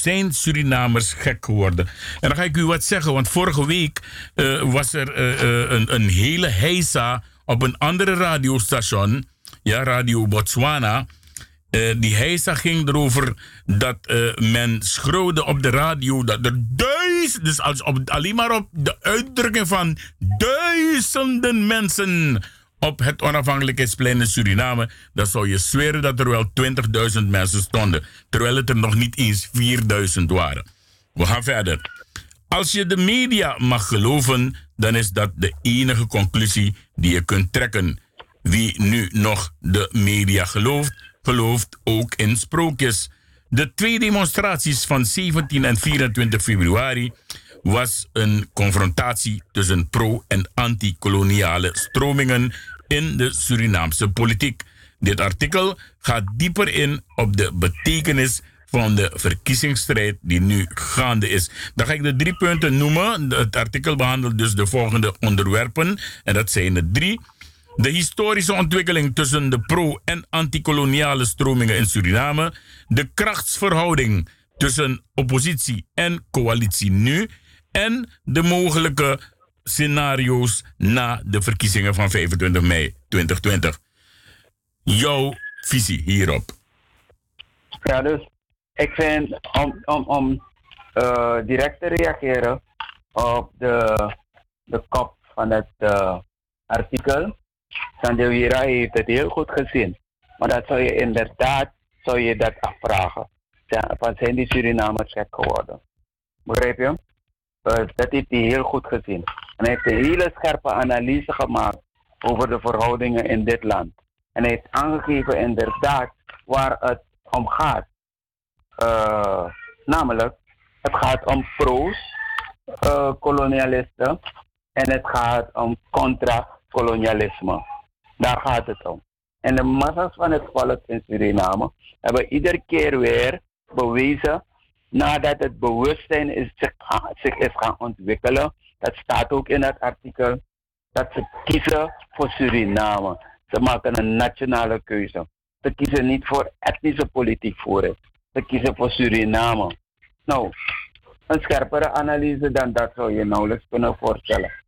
Zijn Surinamers gek geworden? En dan ga ik u wat zeggen, want vorige week uh, was er uh, een, een, hele heisa op een andere radiostation, ja, Radio Botswana. Uh, die heisa ging erover dat men schreeuwde op de radio dat er duizenden, dus als alleen maar op de uitdrukking van duizenden mensen op het onafhankelijkheidsplein in Suriname, dan zou je zweren dat er wel 20.000 mensen stonden, terwijl het er nog niet eens 4.000 waren. We gaan verder. Als je de media mag geloven, dan is dat de enige conclusie die je kunt trekken. Wie nu nog de media gelooft, gelooft ook in sprookjes. De twee demonstraties van 17 en 24 februari was een confrontatie tussen pro- en anti-koloniale stromingen in de Surinaamse politiek. Dit artikel gaat dieper in op de betekenis van de verkiezingsstrijd die nu gaande is. Dan ga ik de drie punten noemen. Het artikel behandelt dus de volgende onderwerpen. En dat zijn er drie. De historische ontwikkeling tussen de pro- en antikoloniale stromingen in Suriname. De krachtsverhouding tussen oppositie en coalitie nu. En de mogelijke scenario's na de verkiezingen van 25 mei 2020. Jouw visie hierop? Ja, dus ik vind om, om, om uh, direct te reageren op de, de kop van het uh, artikel. Sandewira heeft het heel goed gezien. Maar dat zou je inderdaad zou je dat afvragen. Van zijn die Surinamers gek geworden? Begrijp je? Uh, dat heeft hij heel goed gezien. En hij heeft een hele scherpe analyse gemaakt over de verhoudingen in dit land. En hij heeft aangegeven inderdaad waar het om gaat. Uh, namelijk, het gaat om pro's-kolonialisten uh, en het gaat om contra-kolonialisme. Daar gaat het om. En de massa's van het volk in Suriname hebben iedere keer weer bewezen nadat het bewustzijn is, zich, is gaan ontwikkelen dat staat ook in het artikel. Dat ze kiezen voor Suriname. Ze maken een nationale keuze. Ze kiezen niet voor etnische politiek voeren. Ze kiezen voor Suriname. Nou, een scherpere analyse dan dat zou je nauwelijks kunnen voorstellen.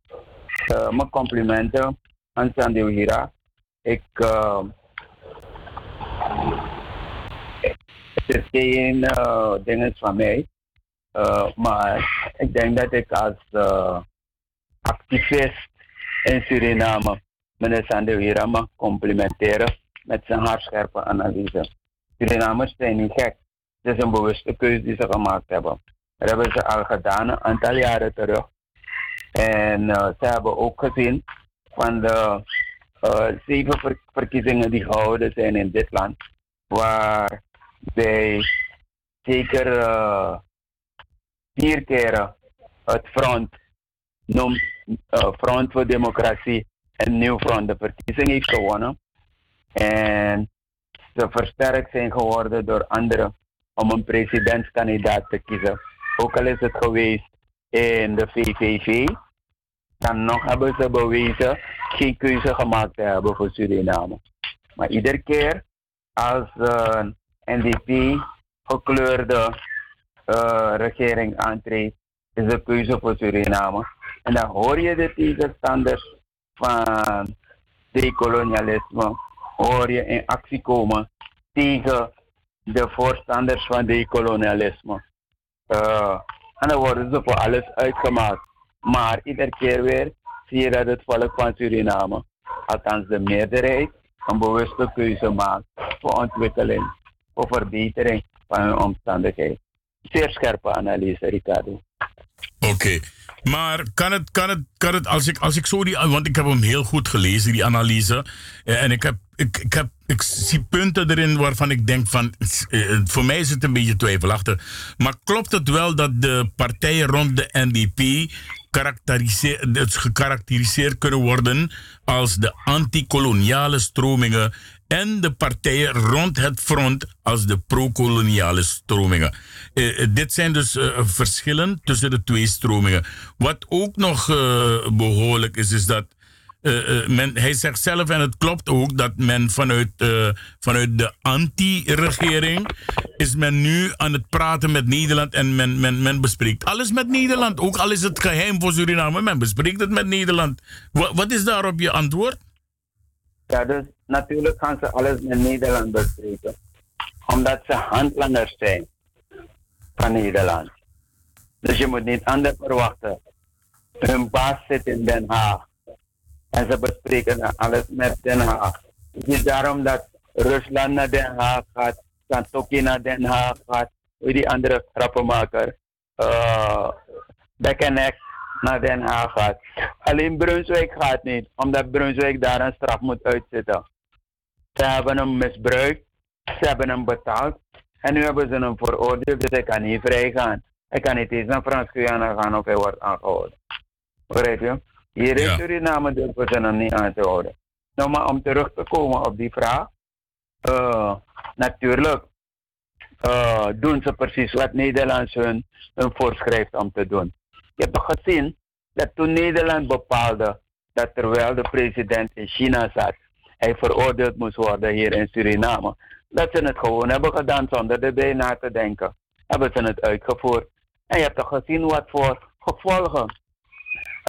Uh, mijn complimenten aan Sandew Hira. Ik, uh, het is geen uh, ding van mij. Maar ik denk dat ik als activist in Suriname meneer Sander Hira mag complimenteren met zijn haarscherpe analyse. Surinamers zijn niet gek. Het is een bewuste keuze die ze gemaakt hebben. Dat hebben ze al gedaan een aantal jaren terug. En uh, ze hebben ook gezien van de zeven ver verkiezingen die gehouden zijn in dit land, waar bij zeker vier keren het front, noemt Front voor Democratie en Nieuw Front de verkiezing heeft gewonnen. En ze versterkt zijn geworden door anderen om een presidentskandidaat te kiezen. Ook al is het geweest in de VVV, dan nog hebben ze bewezen geen keuze gemaakt te hebben voor Suriname. Maar iedere keer als een NDP gekleurde uh, regering aantreedt, is de keuze voor Suriname. En dan hoor je de tegenstanders van decolonialisme, hoor je in actie komen tegen de voorstanders van decolonialisme. Uh, en dan worden ze voor alles uitgemaakt. Maar iedere keer weer zie je dat het volk van Suriname, althans de meerderheid, een bewuste keuze maakt voor ontwikkeling, voor verbetering van hun omstandigheden zeer scherpe analyse, Ricardo. Oké. Maar kan het, kan het, kan het als, ik, als ik zo die. Want ik heb hem heel goed gelezen, die analyse. Eh, en ik, heb, ik, ik, heb, ik zie punten erin waarvan ik denk van. Eh, voor mij is het een beetje twijfelachtig. Maar klopt het wel dat de partijen rond de NDP gekarakteriseerd kunnen worden als de antikoloniale stromingen en de partijen rond het front als de pro-koloniale stromingen. Eh, eh, dit zijn dus eh, verschillen tussen de twee stromingen. Wat ook nog eh, behoorlijk is, is dat eh, eh, men, hij zegt zelf, en het klopt ook, dat men vanuit, eh, vanuit de anti-regering is men nu aan het praten met Nederland en men, men, men bespreekt alles met Nederland. Ook al is het geheim voor Suriname, men bespreekt het met Nederland. Wa- wat is daarop je antwoord? Ja, dus natuurlijk gaan ze alles met Nederland bespreken. Omdat ze handlangers zijn van Nederland. Dus je moet niet anders verwachten. Hun baas zit in Den Haag. En ze bespreken alles met Den Haag. Het is daarom dat Rusland naar Den Haag gaat, Santoki naar Den Haag gaat, die andere grappenmaker, uh, Bekkenek naar Den Haag gaat. Alleen Brunswijk gaat niet, omdat Brunswijk daar een straf moet uitzitten. Ze hebben hem misbruikt, ze hebben hem betaald en nu hebben ze hem veroordeeld, dus hij kan niet vrij gaan. Hij kan niet eens naar Frans-Guyana gaan of hij wordt aangehouden. Begrijp je? Hier in Ja. Suriname durven ze hem niet aan te houden. Nou, maar om terug te komen op die vraag. eh, natuurlijk eh, doen ze precies wat Nederland hun, hun voorschrijft om te doen. Je hebt toch gezien dat toen Nederland bepaalde dat terwijl de president in China zat, hij veroordeeld moest worden hier in Suriname, dat ze het gewoon hebben gedaan zonder erbij na te denken. Hebben ze het uitgevoerd. En je hebt toch gezien wat voor gevolgen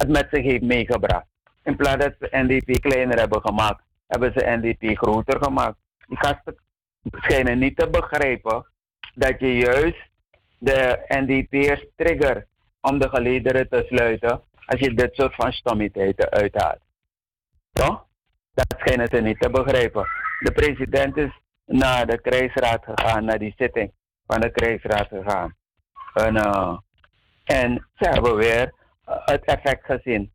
het met zich heeft meegebracht. In plaats dat ze NDP kleiner hebben gemaakt, hebben ze NDP groter gemaakt. Die gasten schijnen niet te begrijpen dat je juist de NDP'ers trigger om de gelederen te sluiten als je dit soort van stommiteiten uithaalt. Toch? Dat schijnen ze niet te begrijpen. De president is naar de krijgsraad gegaan, naar die zitting van de krijgsraad gegaan. En, eh, en ze hebben weer het effect gezien.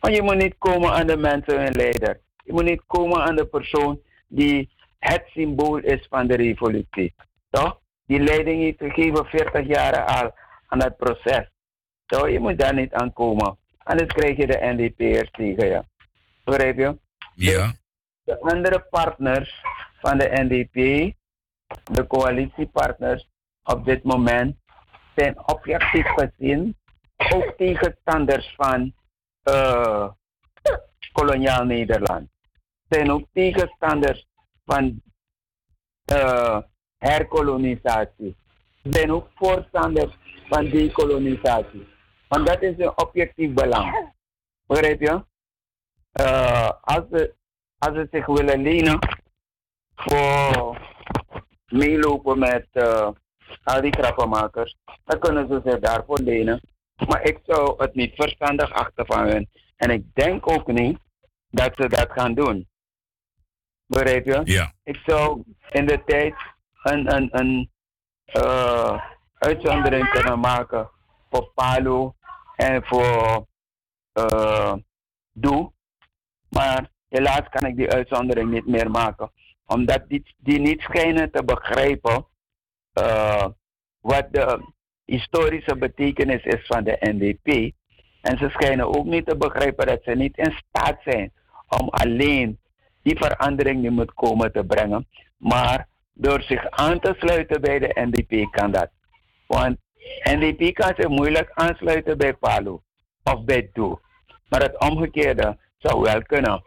Maar je moet niet komen aan de mensen hun leider. Je moet niet komen aan de persoon die het symbool is van de revolutie. Toch? Die leiding heeft gegeven 40 jaar al aan dat proces. Toch? Je moet daar niet aan komen. Anders krijg je de NDP'ers tegen je. Begrijp je? Ja. De andere partners van de NDP, de coalitiepartners op dit moment, zijn objectief gezien ook tegenstanders van eh, koloniaal Nederland. Zijn ook tegenstanders van eh, herkolonisatie. Zijn ook voorstanders van dekolonisatie. Want dat is een objectief belang. Begrijp je? Eh, als, ze, als ze zich willen lenen voor meelopen met al die grappenmakers, dan kunnen ze zich daarvoor lenen. Maar ik zou het niet verstandig achten van hun. En ik denk ook niet dat ze dat gaan doen. Begrijp je? Ja. Ik zou in de tijd een, een, een eh, uitzondering kunnen maken voor Palu en voor eh Doe. Maar helaas kan ik die uitzondering niet meer maken. Omdat die, die niet schijnen te begrijpen eh, wat de historische betekenis is van de NDP. En ze schijnen ook niet te begrijpen dat ze niet in staat zijn om alleen die verandering die moet komen te brengen. Maar door zich aan te sluiten bij de NDP kan dat. Want NDP kan zich moeilijk aansluiten bij Palu of bij Doe. Maar het omgekeerde zou wel kunnen.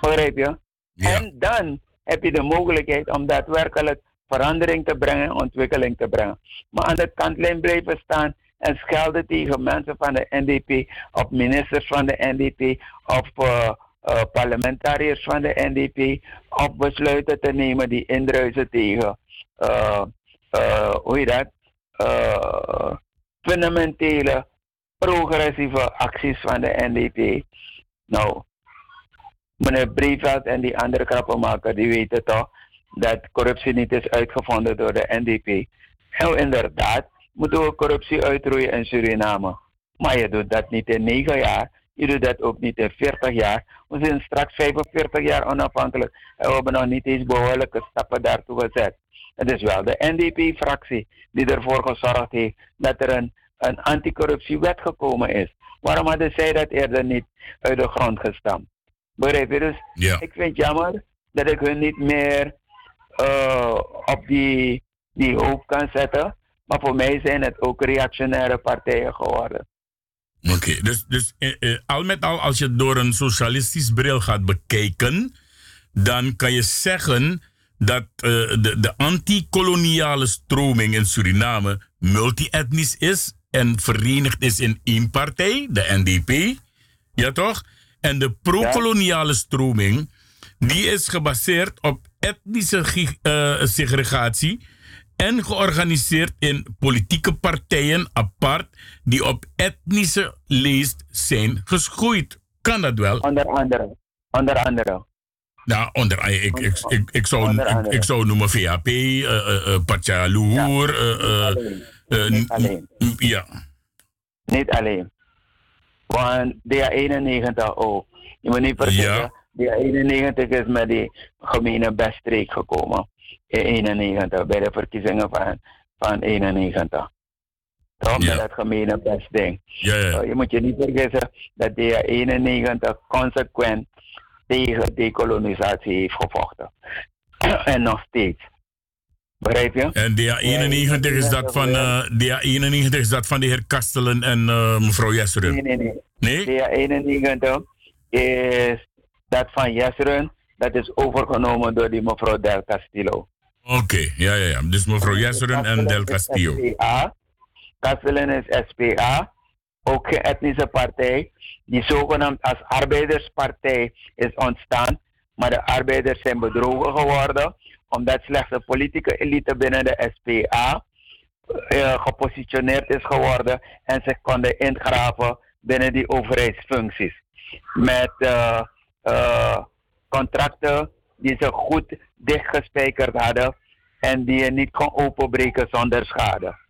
Begrijp je? Ja. En dan heb je de mogelijkheid om daadwerkelijk verandering te brengen, ontwikkeling te brengen. Maar aan de kantlijn blijven staan en schelden tegen mensen van de NDP, of ministers van de NDP, of uh, uh, parlementariërs van de NDP, of besluiten te nemen die indruisen tegen, uh, hoe je dat, fundamentele progressieve acties van de NDP. Nou, meneer Breveld en die andere krappenmaker, die weten toch dat corruptie niet is uitgevonden door de NDP. En inderdaad, moeten we corruptie uitroeien in Suriname. Maar je doet dat niet in 9 jaar, je doet dat ook niet in 40 jaar. We zijn straks 45 jaar onafhankelijk en we hebben nog niet eens behoorlijke stappen daartoe gezet. Het is wel de NDP-fractie die ervoor gezorgd heeft dat er een, een anticorruptiewet gekomen is. Waarom hadden zij dat eerder niet uit de grond gestampt? Begrijp je? Dus Ja. ik vind het jammer dat ik hun niet meer uh, op die, die hoofd kan zetten. Maar voor mij zijn het ook reactionaire partijen geworden. Oké, dus, dus eh, eh, al met al, als je het door een socialistisch bril gaat bekijken, dan kan je zeggen dat uh, de, de anti-koloniale stroming in Suriname multi-etnisch is en verenigd is in één partij, de NDP. Ja toch? En de pro-koloniale stroming, die is gebaseerd op etnische uh, segregatie en georganiseerd in politieke partijen apart die op etnische leest zijn geschoeid. Kan dat wel? Onder andere. Onder andere. Nou, onder, ik, ik, ik, ik, zou, ik, ik zou noemen VAP, uh, uh, uh, Patja Luhur. Ja. niet alleen. Ja. Niet alleen. Want DA91 ook. Je moet niet vergeten, ja. DA91 is met die gemene beststreek gekomen. In 91, bij de verkiezingen van, van 91. Toch? Ja. Met dat gemene bestding. Ja, ja. je moet je niet vergeten dat DA91 consequent tegen decolonisatie heeft gevochten. en nog steeds. Begrijp je? En DA91 is dat van, uh, DA91 is dat van de heer Kastelen en uh, mevrouw Jesseren? Nee, nee, nee. nee? DA91 is dat van Jesseren. Dat is overgenomen door die mevrouw Del Castillo. Oké, okay, ja, ja, ja. Dus mevrouw Jesseren en Del Castillo. Kastelen is SPA ook geen etnische partij, die zogenaamd als arbeiderspartij is ontstaan. Maar de arbeiders zijn bedrogen geworden, omdat slechts de politieke elite binnen de SPA uh, gepositioneerd is geworden en zich konden ingraven binnen die overheidsfuncties. Met uh, uh, contracten die ze goed dichtgespijkerd hadden en die je niet kon openbreken zonder schade.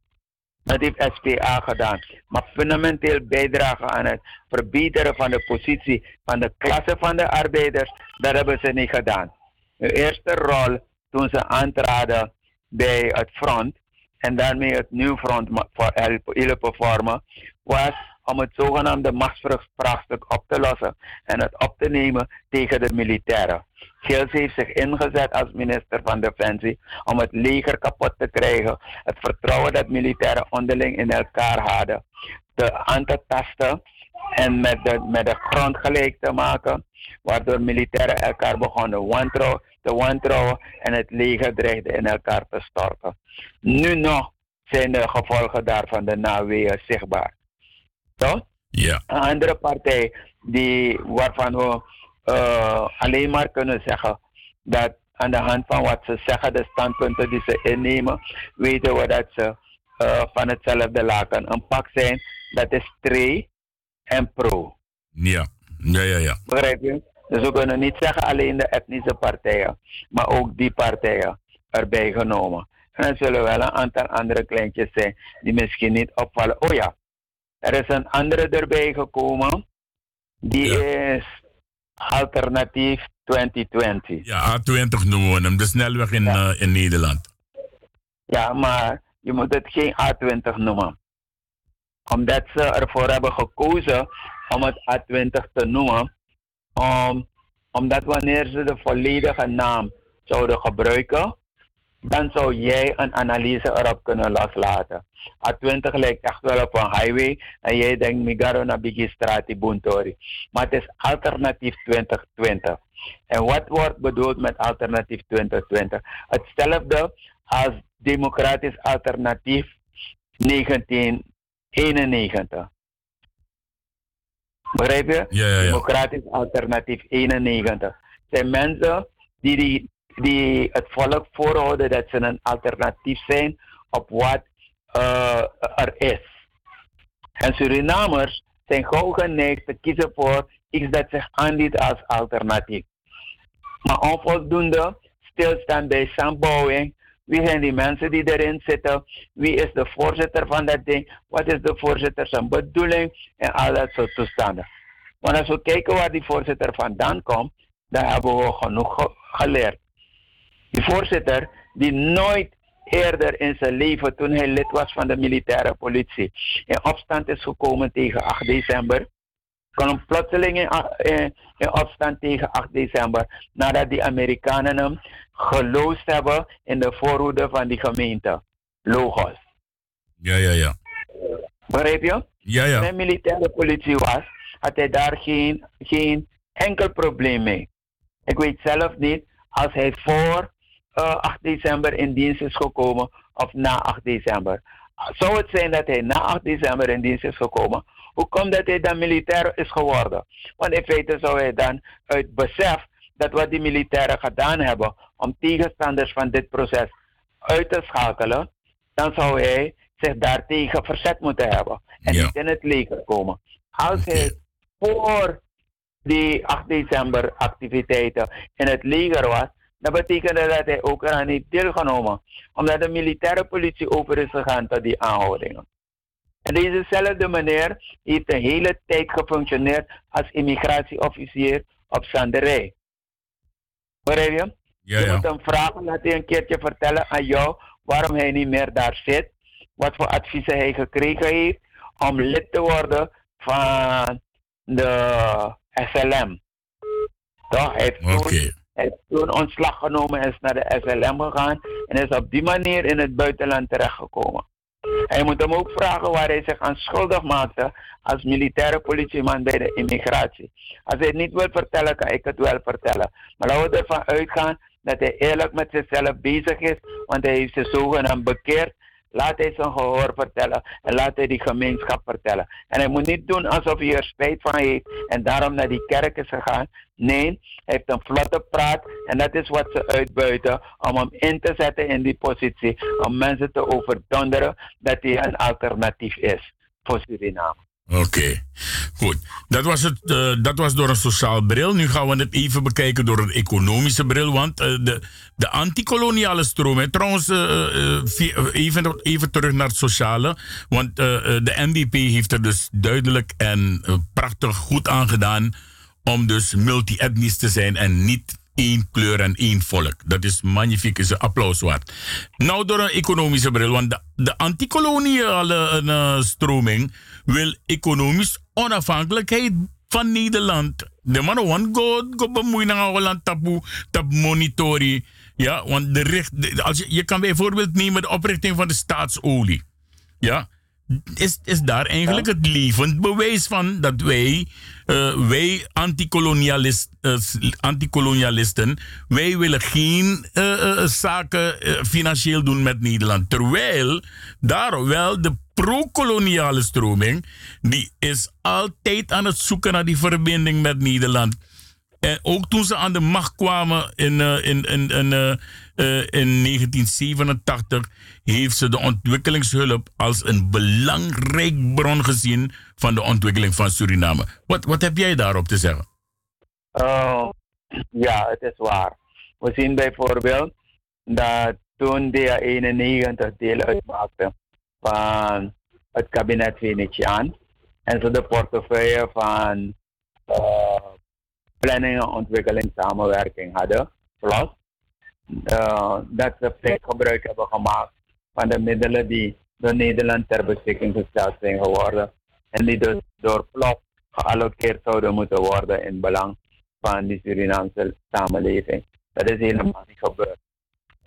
Dat heeft SPA gedaan. Maar fundamenteel bijdragen aan het verbeteren van de positie van de klasse van de arbeiders, dat hebben ze niet gedaan. De eerste rol toen ze aantraden bij het front en daarmee het nieuw front voor vormen, was om het zogenaamde machtsvraagstuk op te lossen en het op te nemen tegen de militairen. Gils heeft zich ingezet als minister van Defensie om het leger kapot te krijgen, het vertrouwen dat militairen onderling in elkaar hadden, te aan te tasten en met de, met de grond gelijk te maken, waardoor militairen elkaar begonnen wantrouwen, te wantrouwen en het leger dreigde in elkaar te storten. Nu nog zijn de gevolgen daarvan de naweeën zichtbaar. Toch? Ja. Een andere partij die, waarvan we uh, alleen maar kunnen zeggen dat aan de hand van wat ze zeggen, de standpunten die ze innemen, weten we dat ze uh, van hetzelfde laken een pak zijn. Dat is tre en pro. Ja, ja, ja. ja. Begrijp je? Dus we kunnen niet zeggen alleen de etnische partijen, maar ook die partijen erbij genomen. En er zullen wel een aantal andere kleintjes zijn die misschien niet opvallen. Oh ja, er is een andere erbij gekomen. Die ja. is alternatief 2020. Ja, A20 noemen we hem, de snelweg in, ja. uh, in Nederland. Ja, maar je moet het geen A20 noemen. Omdat ze ervoor hebben gekozen om het A20 te noemen. Um, omdat wanneer ze de volledige naam zouden gebruiken, dan zou jij een analyse erop kunnen loslaten. A20 lijkt echt wel op een highway en jij denkt Migaro naar Bigi Strati Buntori. Maar het is alternatief 2020. En wat wordt bedoeld met alternatief 2020? Hetzelfde als democratisch alternatief 1991. Begrijp je? Ja, ja, ja. Democratisch alternatief 91. zijn mensen die, die, die het volk voorhouden dat ze een alternatief zijn op wat uh, er is. En Surinamers zijn gauw geneigd te kiezen voor iets dat zich aanbiedt als alternatief. Maar onvoldoende stilstaan bij samenbouwing. Wie zijn die mensen die erin zitten? Wie is de voorzitter van dat ding? Wat is de voorzitter zijn bedoeling? En al dat soort toestanden. Want als we kijken waar die voorzitter vandaan komt, dan hebben we genoeg ge geleerd. Die voorzitter die nooit eerder in zijn leven, toen hij lid was van de militaire politie, in opstand is gekomen tegen 8 december. kwam plotseling in, a- in, in opstand tegen 8 december. Nadat die Amerikanen hem geloosd hebben in de voorhoede van die gemeente. Logos. Ja, ja, ja. Begrijp je? Ja, Toen ja. hij militaire politie was, had hij daar geen, geen enkel probleem mee. Ik weet zelf niet als hij voor eh, 8 december in dienst is gekomen of na 8 december. Zou het zijn dat hij na 8 december in dienst is gekomen? Hoe komt dat hij dan militair is geworden? Want in feite zou hij dan uit besef dat wat die militairen gedaan hebben om tegenstanders van dit proces uit te schakelen, dan zou hij zich daartegen verzet moeten hebben en Ja. niet in het leger komen. Als hij voor die 8 december activiteiten in het leger was, dan betekende dat hij ook eraan heeft deelgenomen. Omdat de militaire politie over is gegaan tot die aanhoudingen. En dezezelfde meneer heeft de hele tijd gefunctioneerd als immigratieofficier op Sanderij. Begrijp je? Ja, Je moet hem vragen, laat hij een keertje vertellen aan jou waarom hij niet meer daar zit. Wat voor adviezen hij gekregen heeft om lid te worden van de SLM. Toch? Hij heeft toen, Oké. Hij heeft toen ontslag genomen en is naar de SLM gegaan. En is op die manier in het buitenland terechtgekomen. En je moet hem ook vragen waar hij zich aan schuldig maakte als militaire politieman bij de immigratie. Als hij het niet wil vertellen, kan ik het wel vertellen. Maar laten we ervan uitgaan dat hij eerlijk met zichzelf bezig is, want hij heeft zich zogenaamd bekeerd. Laat hij zijn gehoor vertellen en laat hij die gemeenschap vertellen. En hij moet niet doen alsof hij er spijt van heeft en daarom naar die kerk is gegaan. Nee, hij heeft een vlotte praat en dat is wat ze uitbuiten om hem in te zetten in die positie. Om mensen te overdonderen dat hij een alternatief is voor Suriname. Oké, goed. Dat was, het, eh, dat was door een sociaal bril. Nu gaan we het even bekijken door een economische bril. Want eh, de, de antikoloniale stroom. Trouwens, vi- even, even terug naar het sociale. Want de NDP heeft er dus duidelijk en prachtig goed aan gedaan. om dus multi-etnisch te zijn en niet één kleur en één volk. Dat is magnifiek, is een applaus waard. Nou, door een economische bril, want de, de antikoloniale eh, stroming wil economisch onafhankelijkheid van Nederland. De man want go, go bemoeien aan Holland tapu, tap monitorie. Ja, want de richt, als je, je kan bijvoorbeeld nemen de oprichting van de staatsolie. Ja, is, is daar eigenlijk het levend bewijs van dat wij, eh, wij antikolonialist, eh, antikolonialisten, wij willen geen eh, zaken financieel doen met Nederland. Terwijl daar wel de pro-koloniale stroming, die is altijd aan het zoeken naar die verbinding met Nederland. En ook toen ze aan de macht kwamen in, in, in, in, eh, in 1987, heeft ze de ontwikkelingshulp als een belangrijk bron gezien van de ontwikkeling van Suriname. Wat, wat heb jij daarop te zeggen? Oh, ja, het is waar. We zien bijvoorbeeld dat toen DA 91 deel uitmaakte van het kabinet Venetiaan en ze de portefeuille van eh, planning en ontwikkeling samenwerking hadden, plus eh, dat ze flink gebruik hebben gemaakt van de middelen die door Nederland ter beschikking gesteld zijn geworden en die dus door PLOS geallockeerd zouden moeten worden in belang van die Surinaamse samenleving. Dat is helemaal niet gebeurd.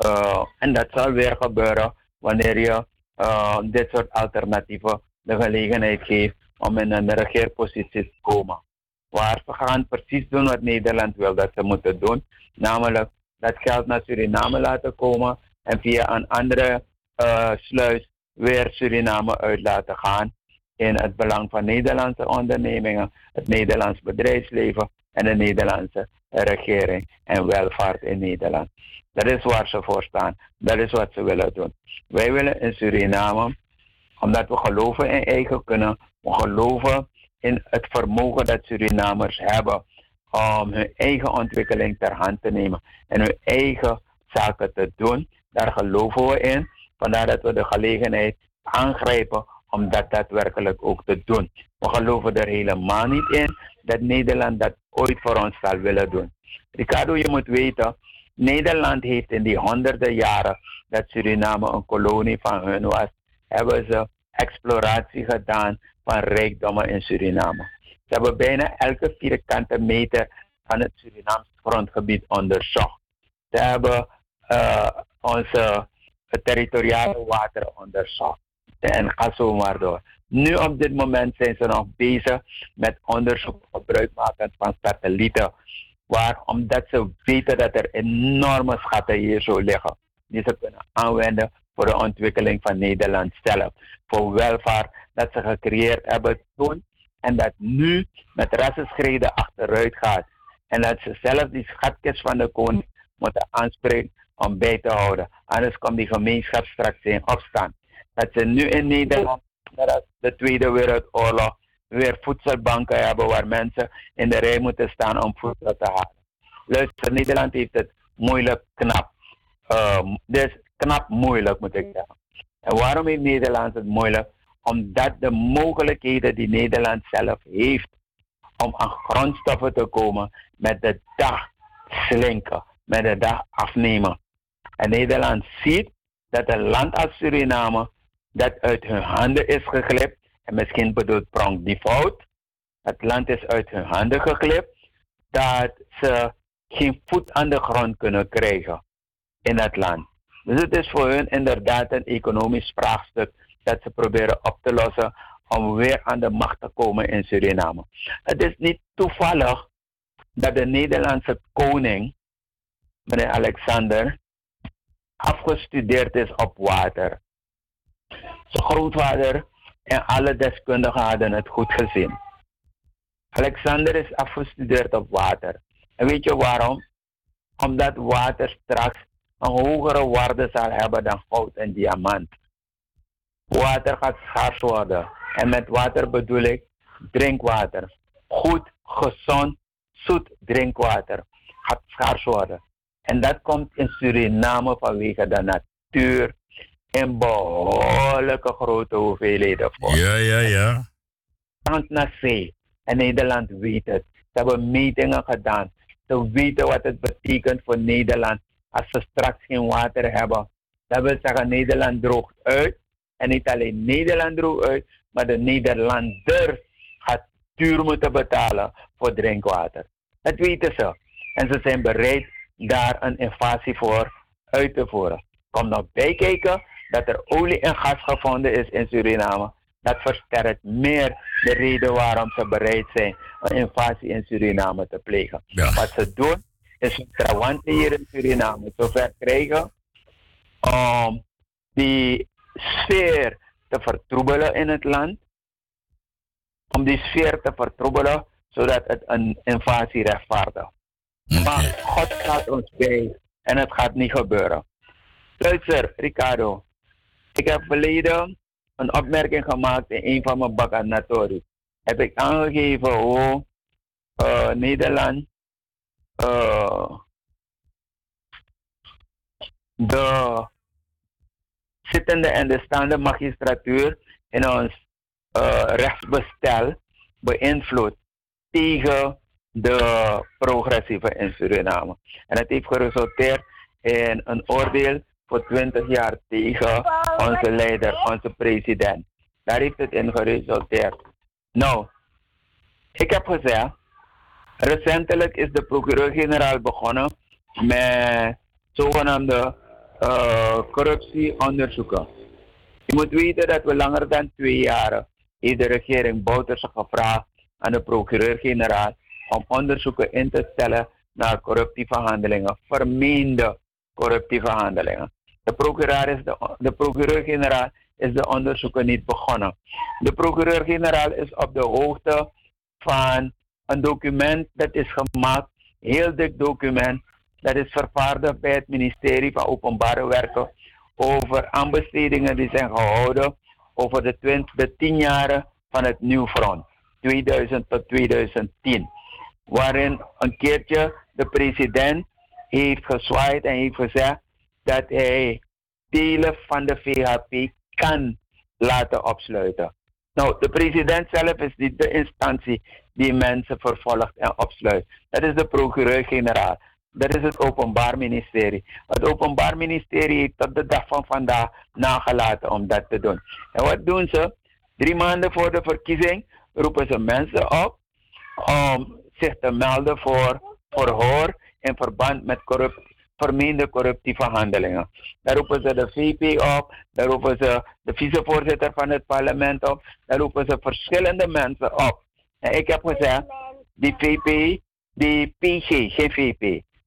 Uh, en dat zal weer gebeuren wanneer je uh, dit soort alternatieven de gelegenheid geeft om in een regeerpositie te komen. Waar ze gaan precies doen wat Nederland wil dat ze moeten doen. Namelijk dat geld naar Suriname laten komen en via een andere uh, sluis weer Suriname uit laten gaan. In het belang van Nederlandse ondernemingen, het Nederlands bedrijfsleven en de Nederlandse regering en welvaart in Nederland. Dat is waar ze voor staan. Dat is wat ze willen doen. Wij willen in Suriname, omdat we geloven in eigen kunnen, we geloven in het vermogen dat Surinamers hebben om hun eigen ontwikkeling ter hand te nemen en hun eigen zaken te doen. Daar geloven we in. Vandaar dat we de gelegenheid aangrijpen om dat daadwerkelijk ook te doen. We geloven er helemaal niet in dat Nederland dat ooit voor ons zal willen doen. Ricardo, je moet weten, Nederland heeft in die honderden jaren dat Suriname een kolonie van hun was, hebben ze exploratie gedaan van rijkdommen in Suriname. Ze hebben bijna elke vierkante meter van het Surinaamse grondgebied onderzocht. Ze hebben uh, onze territoriale wateren onderzocht. En ga zo maar door. Nu op dit moment zijn ze nog bezig met onderzoek gebruik maken van satellieten. Waar, omdat ze weten dat er enorme schatten hier zo liggen. Die ze kunnen aanwenden voor de ontwikkeling van Nederland zelf. Voor welvaart dat ze gecreëerd hebben toen. En dat nu met rassenschreden achteruit gaat. En dat ze zelf die schatjes van de koning moeten aanspreken om bij te houden. Anders komt die gemeenschap straks in opstand. Dat ze nu in Nederland, nadat de Tweede Wereldoorlog, weer voedselbanken hebben waar mensen in de rij moeten staan om voedsel te halen. Luister, Nederland heeft het moeilijk knap. Dus knap moeilijk moet ik zeggen. En waarom heeft Nederland het moeilijk? Omdat de mogelijkheden die Nederland zelf heeft om aan grondstoffen te komen met de dag slinken, met de dag afnemen. En Nederland ziet dat een land als Suriname dat uit hun handen is geglipt. En misschien bedoelt Pronk die fout. Het land is uit hun handen geglipt. Dat ze geen voet aan de grond kunnen krijgen in het land. Dus het is voor hun inderdaad een economisch vraagstuk dat ze proberen op te lossen om weer aan de macht te komen in Suriname. Het is niet toevallig dat de Nederlandse koning, meneer Alexander, afgestudeerd is op water. Zijn grootvader en alle deskundigen hadden het goed gezien. Alexander is afgestudeerd op water. En weet je waarom? Omdat water straks een hogere waarde zal hebben dan goud en diamant. Water gaat schaars worden. En met water bedoel ik drinkwater. Goed, gezond, zoet drinkwater gaat schaars worden. En dat komt in Suriname vanwege de natuur in behoorlijke grote hoeveelheden voor. Ja, ja, ja. Kant naar zee. En Nederland weet het. Ze hebben metingen gedaan. Ze weten wat het betekent voor Nederland als ze straks geen water hebben. Dat wil zeggen, Nederland droogt uit. En niet alleen Nederland uit, maar de Nederlander gaat duur moeten betalen voor drinkwater. Dat weten ze. En ze zijn bereid daar een invasie voor uit te voeren. Kom nog bijkijken dat er olie en gas gevonden is in Suriname. Dat versterkt meer de reden waarom ze bereid zijn een invasie in Suriname te plegen. Wat ze doen, is een trawanten hier in Suriname zover krijgen om die sfeer te vertroebelen in het land. Om die sfeer te vertroebelen, zodat het een invasie rechtvaardigt. Maar God gaat ons bij en het gaat niet gebeuren. Luister, Ricardo. Ik heb verleden een opmerking gemaakt in een van mijn bakanatories. Heb ik aangegeven hoe uh, Nederland uh, de zittende en de staande magistratuur in ons uh, rechtsbestel beïnvloedt tegen de progressieve in Suriname. En het heeft geresulteerd in een oordeel voor 20 jaar tegen onze leider, onze president. Daar heeft het in geresulteerd. Nou, ik heb gezegd, recentelijk is de procureur-generaal begonnen met zogenaamde uh, corruptieonderzoeken. Je moet weten dat we langer dan twee jaar heeft de regering Bouterse gevraagd aan de procureur-generaal om onderzoeken in te stellen naar corruptieve handelingen, vermeende corruptieve handelingen. De procureur-generaal procureur is de onderzoeken niet begonnen. De procureur-generaal is op de hoogte van een document dat is gemaakt, heel dik document, dat is vervaardigd bij het ministerie van Openbare Werken over aanbestedingen die zijn gehouden over de, 20, de 10 jaren van het Nieuw Front, 2000 tot 2010 waarin een keertje de president heeft gezwaaid en heeft gezegd dat hij delen van de VHP kan laten opsluiten. Nou, de president zelf is niet de instantie die mensen vervolgt en opsluit. Dat is de procureur-generaal. Dat is het Openbaar Ministerie. Het Openbaar Ministerie heeft tot de dag van vandaag nagelaten om dat te doen. En wat doen ze? Drie maanden voor de verkiezing roepen ze mensen op om zich te melden voor verhoor in verband met corrupt, vermeende corruptieve handelingen. Daar roepen ze de VP op, daar roepen ze de vicevoorzitter van het parlement op, daar roepen ze verschillende mensen op. En ik heb gezegd, die VP, die PG, geen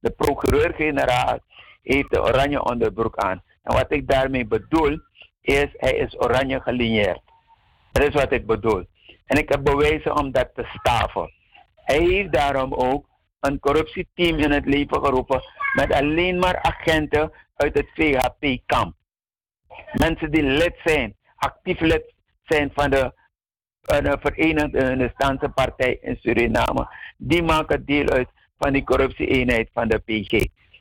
de procureur-generaal, heeft de oranje onderbroek aan. En wat ik daarmee bedoel, is hij is oranje gelineerd. Dat is wat ik bedoel. En ik heb bewezen om dat te staven. Hij heeft daarom ook een corruptieteam in het leven geroepen met alleen maar agenten uit het VHP-kamp. Mensen die lid zijn, actief lid zijn van de, Verenigde Partij in Suriname, die maken deel uit van die corruptie-eenheid van de PG.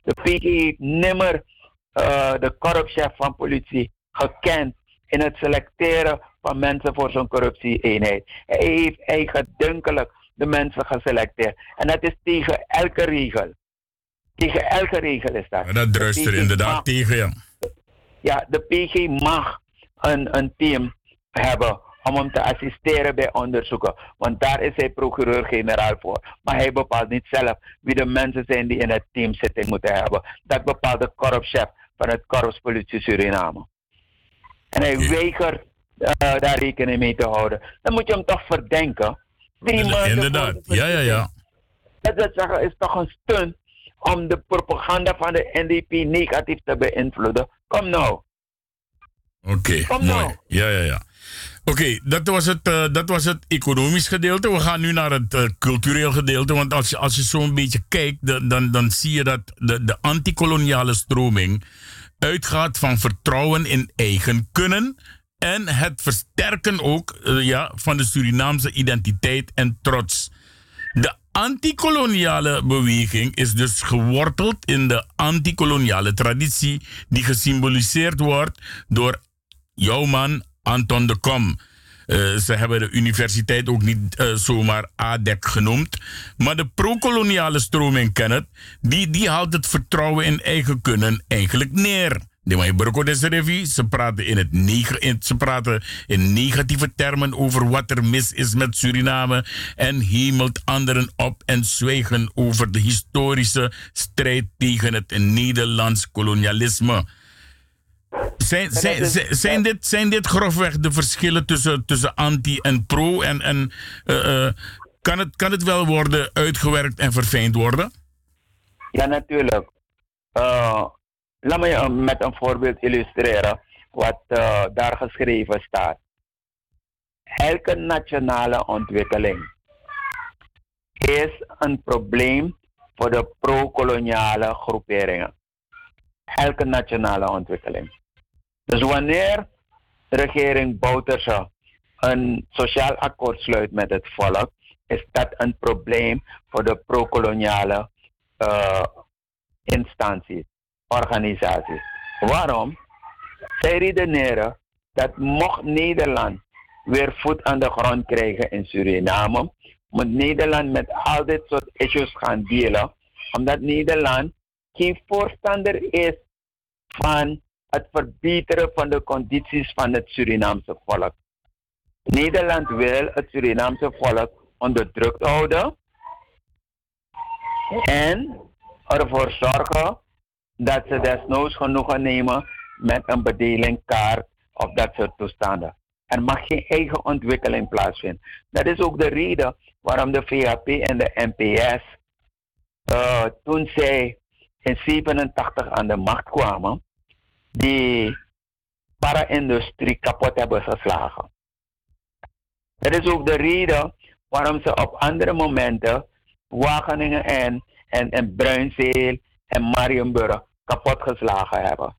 De PG heeft nimmer uh, de korpschef van politie gekend in het selecteren van mensen voor zo'n corruptie-eenheid. Hij heeft eigendunkelijk de mensen geselecteerd. En dat is tegen elke regel. Tegen elke regel is dat. En dat druist er inderdaad tegen, ja. Ja, de PG mag een, een team hebben om hem te assisteren bij onderzoeken. Want daar is hij procureur-generaal voor. Maar hij bepaalt niet zelf wie de mensen zijn die in het team zitting moeten hebben. Dat bepaalt de korpschef van het korpspolitie Suriname. En hij weigert uh, daar rekening mee te houden. Dan moet je hem toch verdenken. Drie maanden Inderdaad, ja, ja, ja. Dat wil zeggen, is toch een stunt om de propaganda van de NDP negatief te beïnvloeden. Kom nou. Oké, mooi. Nou. Ja, ja, ja. Oké, dat, was het, uh, dat was het economisch gedeelte. We gaan nu naar het uh, cultureel gedeelte. Want als je, als je zo'n beetje kijkt, dan, dan, zie je dat de, de antikoloniale stroming uitgaat van vertrouwen in eigen kunnen. En het versterken ook uh, ja, van de Surinaamse identiteit en trots. De antikoloniale beweging is dus geworteld in de antikoloniale traditie, die gesymboliseerd wordt door jouw man Anton de Kom. Uh, ze hebben de universiteit ook niet uh, zomaar ADEC genoemd. Maar de pro-koloniale stroming Kenneth, die, die haalt het vertrouwen in eigen kunnen eigenlijk neer. De Mahiburko Revi, ze praten in, het ze praten in negatieve termen over wat er mis is met Suriname en hemelt anderen op en zwijgen over de historische strijd tegen het Nederlands kolonialisme. Zijn, zijn, zijn, dit, zijn dit grofweg de verschillen tussen, tussen anti en pro? En, en uh, uh, kan, het, kan het wel worden uitgewerkt en verfijnd worden? Ja, natuurlijk. Uh, laat me met een voorbeeld illustreren wat daar geschreven staat. Elke nationale ontwikkeling is een probleem voor de pro-koloniale groeperingen. Elke nationale ontwikkeling. Dus wanneer regering Bouterse een sociaal akkoord sluit met het volk, is dat een probleem voor de pro-koloniale uh, instanties, organisaties. Waarom? Zij redeneren dat mocht Nederland weer voet aan de grond krijgen in Suriname, moet Nederland met al dit soort issues gaan delen, omdat Nederland geen voorstander is van het verbeteren van de condities van het Surinaamse volk. Nederland wil het Surinaamse volk onderdrukt houden en ervoor zorgen dat ze desnoods genoegen nemen met een bedelingkaart of dat soort toestanden. Er mag geen eigen ontwikkeling plaatsvinden. Dat is ook de reden waarom de VHP en de NPS uh, toen zij in 87 aan de macht kwamen, die para-industrie kapot hebben geslagen. Dat is ook de reden waarom ze op andere momenten Wageningen en, en, en Bruinzeel en Marienburg kapot geslagen hebben.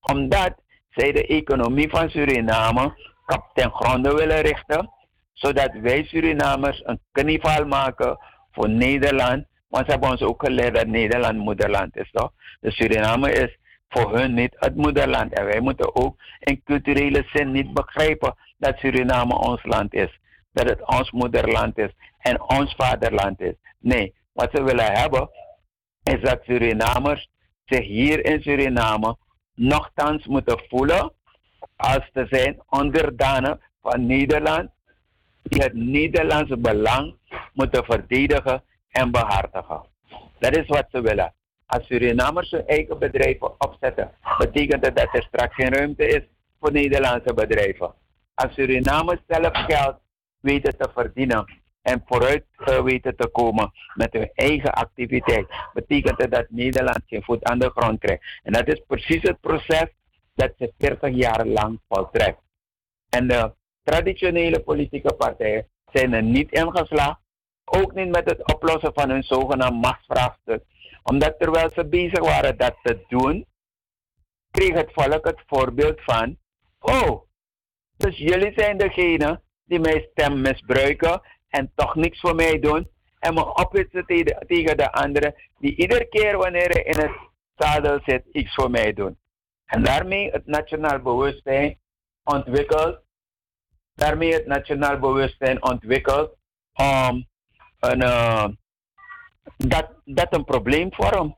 Omdat zij de economie van Suriname kap ten gronde willen richten, zodat wij Surinamers een knieval maken voor Nederland. Want ze hebben ons ook geleerd dat Nederland moederland is, toch? De Suriname is voor hun niet het moederland. En wij moeten ook in culturele zin niet begrijpen dat Suriname ons land is. Dat het ons moederland is en ons vaderland is. Nee, wat ze willen hebben is dat Surinamers zich hier in Suriname nogthans moeten voelen als te zijn onderdanen van Nederland die het Nederlandse belang moeten verdedigen en behartigen. Dat is wat ze willen. Als Surinamers hun eigen bedrijven opzetten, betekent dat dat er straks geen ruimte is voor Nederlandse bedrijven. Als Surinamers zelf geld weten te verdienen en vooruit weten te komen met hun eigen activiteit, betekent dat dat Nederland geen voet aan de grond krijgt. En dat is precies het proces dat ze 40 jaar lang voltrekt. En de traditionele politieke partijen zijn er niet in geslaagd, ook niet met het oplossen van hun zogenaamd machtsvraagstuk. Omdat terwijl ze bezig waren dat te doen, kreeg het volk het voorbeeld van, oh, dus jullie zijn degene die mijn stem misbruiken en toch niks voor mij doen. En me opwitsen tegen de anderen die iedere keer wanneer hij in het zadel zit iets voor mij doen. En daarmee het nationaal bewustzijn ontwikkeld. Daarmee het nationaal bewustzijn ontwikkeld om een, uh, dat, dat een probleem vormt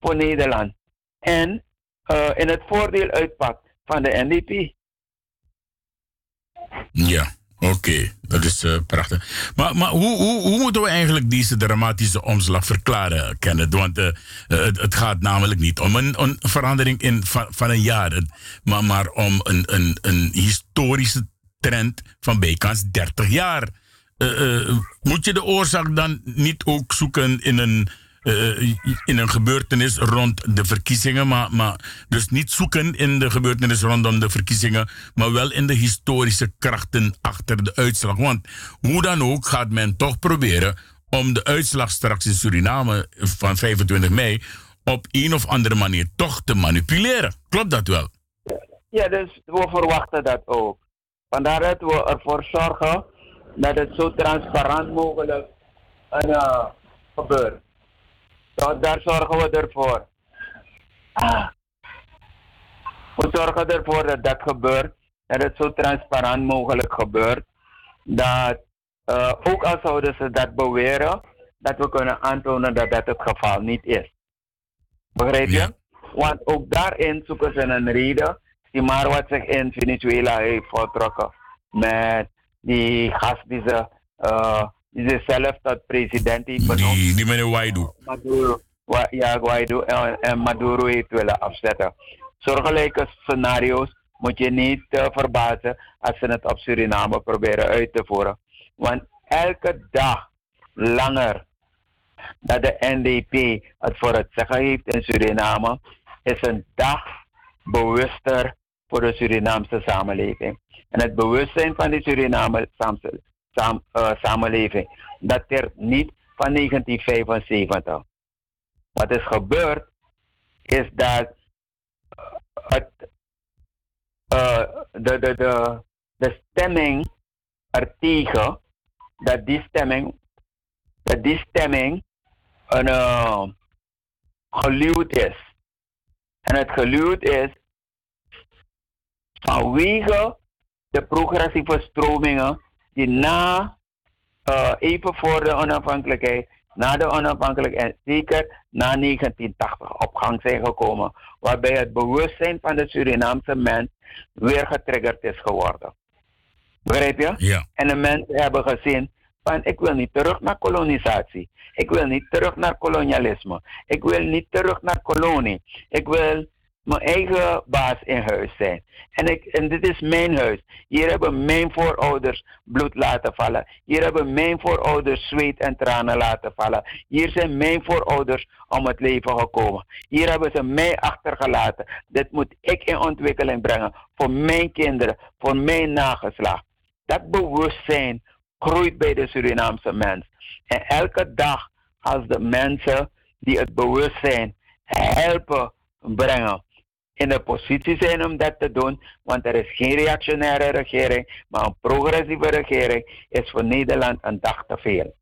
voor Nederland. En uh, in het voordeel uitpakt van de NDP. Ja, oké. Dat is uh, prachtig. Maar, maar hoe, hoe, hoe, moeten we eigenlijk deze dramatische omslag verklaren, Kenneth? Want uh, het, het, gaat namelijk niet om een, een verandering in, van, van een jaar, maar, maar om een, een, een historische trend van bijkans 30 jaar. Uh, moet je de oorzaak dan niet ook zoeken in een uh, in een gebeurtenis rond de verkiezingen. Maar, maar dus niet zoeken in de gebeurtenis rondom de verkiezingen, maar wel in de historische krachten achter de uitslag. Want hoe dan ook gaat men toch proberen om de uitslag straks in Suriname van 25 mei op een of andere manier toch te manipuleren. Klopt dat wel? Ja, dus we verwachten dat ook. Vandaar dat we ervoor zorgen dat het zo transparant mogelijk uh, gebeurt. Dus daar zorgen we ervoor. Ah. We zorgen ervoor dat dat gebeurt. Dat het zo transparant mogelijk gebeurt. Dat uh, ook al zouden ze dat beweren, dat we kunnen aantonen dat dat het geval niet is. Begrijp je? Ja. Want ook daarin zoeken ze een reden. Die maar wat zich in Venezuela heeft voltrokken. Met die gast die ze uh, zelf tot president heeft benoemd. Die, die meneer Waidu. Maduro, ja, Waidu en, en, Maduro heeft willen afzetten. Zorgelijke scenario's moet je niet uh, verbazen als ze het op Suriname proberen uit te voeren. Want elke dag langer dat de NDP het voor het zeggen heeft in Suriname, is een dag bewuster voor de Surinaamse samenleving. En het bewustzijn van de Suriname sam, uh, samenleving dateert niet van 1975. Wat is gebeurd is dat het, uh, de, de, de, de stemming ertegen, dat die stemming, dat die stemming een uh, geluwd is. En het geluwd is vanwege de progressieve stromingen die na, uh, even voor de onafhankelijkheid, na de onafhankelijkheid, zeker na 1980 op gang zijn gekomen. Waarbij het bewustzijn van de Surinaamse mens weer getriggerd is geworden. Begrijp je? Ja. En de mensen hebben gezien van ik wil niet terug naar kolonisatie. Ik wil niet terug naar kolonialisme. Ik wil niet terug naar kolonie. Ik wil mijn eigen baas in huis zijn. En, ik, en dit is mijn huis. Hier hebben mijn voorouders bloed laten vallen. Hier hebben mijn voorouders zweet en tranen laten vallen. Hier zijn mijn voorouders om het leven gekomen. Hier hebben ze mij achtergelaten. Dit moet ik in ontwikkeling brengen. Voor mijn kinderen, voor mijn nageslacht. Dat bewustzijn groeit bij de Surinaamse mens. En elke dag als de mensen die het bewustzijn helpen brengen in de positie zijn om dat te doen, want er is geen reactionaire regering, maar een progressieve regering is voor Nederland een dag te veel.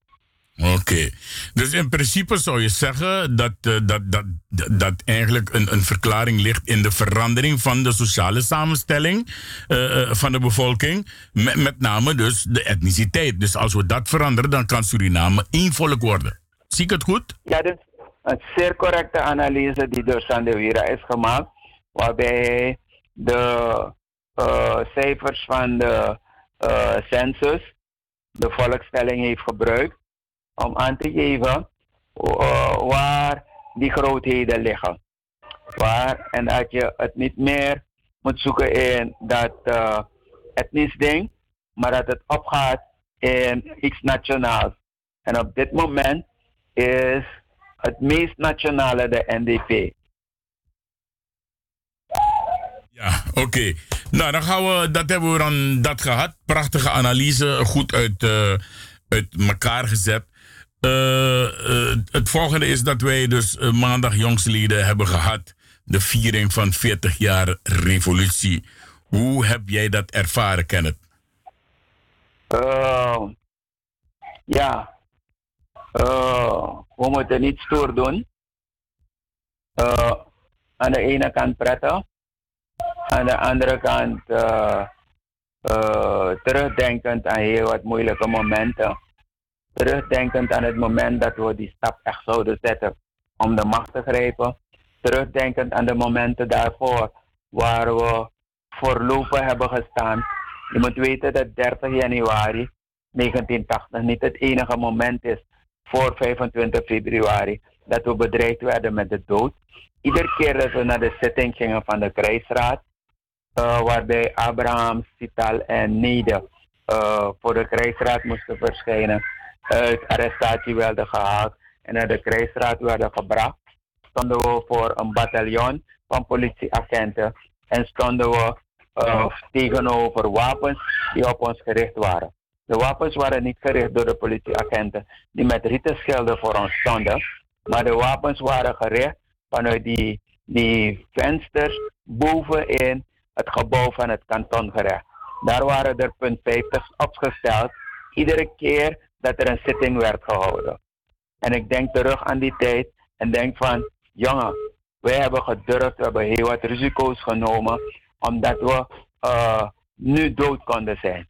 Oké, dus in principe zou je zeggen dat, uh, dat, dat, dat eigenlijk een, een verklaring ligt in de verandering van de sociale samenstelling uh, van de bevolking, met, met name dus de etniciteit. Dus als we dat veranderen, dan kan Suriname één volk worden. Zie ik het goed? Ja, dat is een zeer correcte analyse die door Sandewira is gemaakt waarbij de uh, cijfers van de uh, census, de volkstelling heeft gebruikt. om aan te geven uh, waar die grootheden liggen. Waar, en dat je het niet meer moet zoeken in dat etnisch ding, maar dat het opgaat in iets nationaals. En op dit moment is het meest nationale de NDP. Oké. Nou, dan gaan we, dat hebben we dan dat gehad. Prachtige analyse, goed uit, uh, uit elkaar gezet. Uh, uh, het volgende is dat wij dus maandag jongsleden hebben gehad. De viering van 40 jaar revolutie. Hoe heb jij dat ervaren, Kenneth? ja, we moeten niet stoer doen. aan de ene kant prettig aan de andere kant uh, uh, terugdenkend aan heel wat moeilijke momenten. Terugdenkend aan het moment dat we die stap echt zouden zetten om de macht te grijpen. Terugdenkend aan de momenten daarvoor waar we voorlopig hebben gestaan. Je moet weten dat 30 januari 1980 niet het enige moment is voor 25 februari dat we bedreigd werden met de dood. Iedere keer dat we naar de zitting gingen van de krijgsraad, waarbij Abraham, Sital en Nede uh, voor de krijgsraad moesten verschijnen, uit arrestatie werden gehaald en naar de krijgsraad werden gebracht. Stonden we voor een bataljon van politieagenten en stonden we uh, tegenover wapens die op ons gericht waren. De wapens waren niet gericht door de politieagenten die met rieten schelden voor ons stonden, maar de wapens waren gericht vanuit die, die vensters bovenin het gebouw van het kantongerecht. Daar waren er punt 50 opgesteld, iedere keer dat er een zitting werd gehouden. En ik denk terug aan die tijd en denk van, jongen, wij hebben gedurfd, we hebben heel wat risico's genomen, omdat we uh, nu dood konden zijn.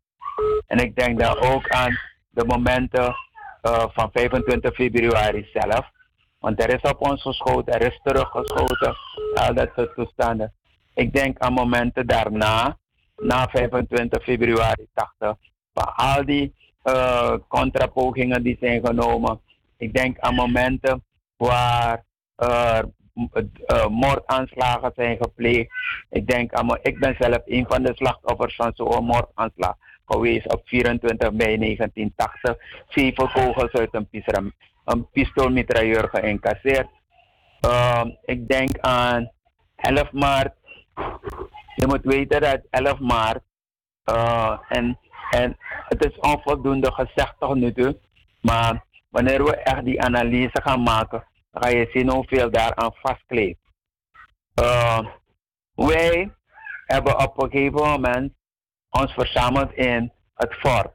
En ik denk dan ook aan de momenten uh, van 25 februari zelf. Want er is op ons geschoten, er is teruggeschoten, al dat soort toestanden. Ik denk aan momenten daarna, na 25 februari 80, van al die uh, contrapogingen die zijn genomen. Ik denk aan momenten waar uh, moordaanslagen zijn gepleegd. Ik denk aan, ik ben zelf een van de slachtoffers van zo'n moordaanslag geweest op 24 mei 1980. Zeven kogels uit een, een pistoolmitrailleur geïncasseerd. Uh, ik denk aan 11 maart je moet weten dat 11 maart, uh, en, en het is onvoldoende gezegd tot nu toe, maar wanneer we echt die analyse gaan maken, ga je zien hoeveel daaraan vastkleeft. Uh, wij hebben op een gegeven moment ons verzameld in het fort,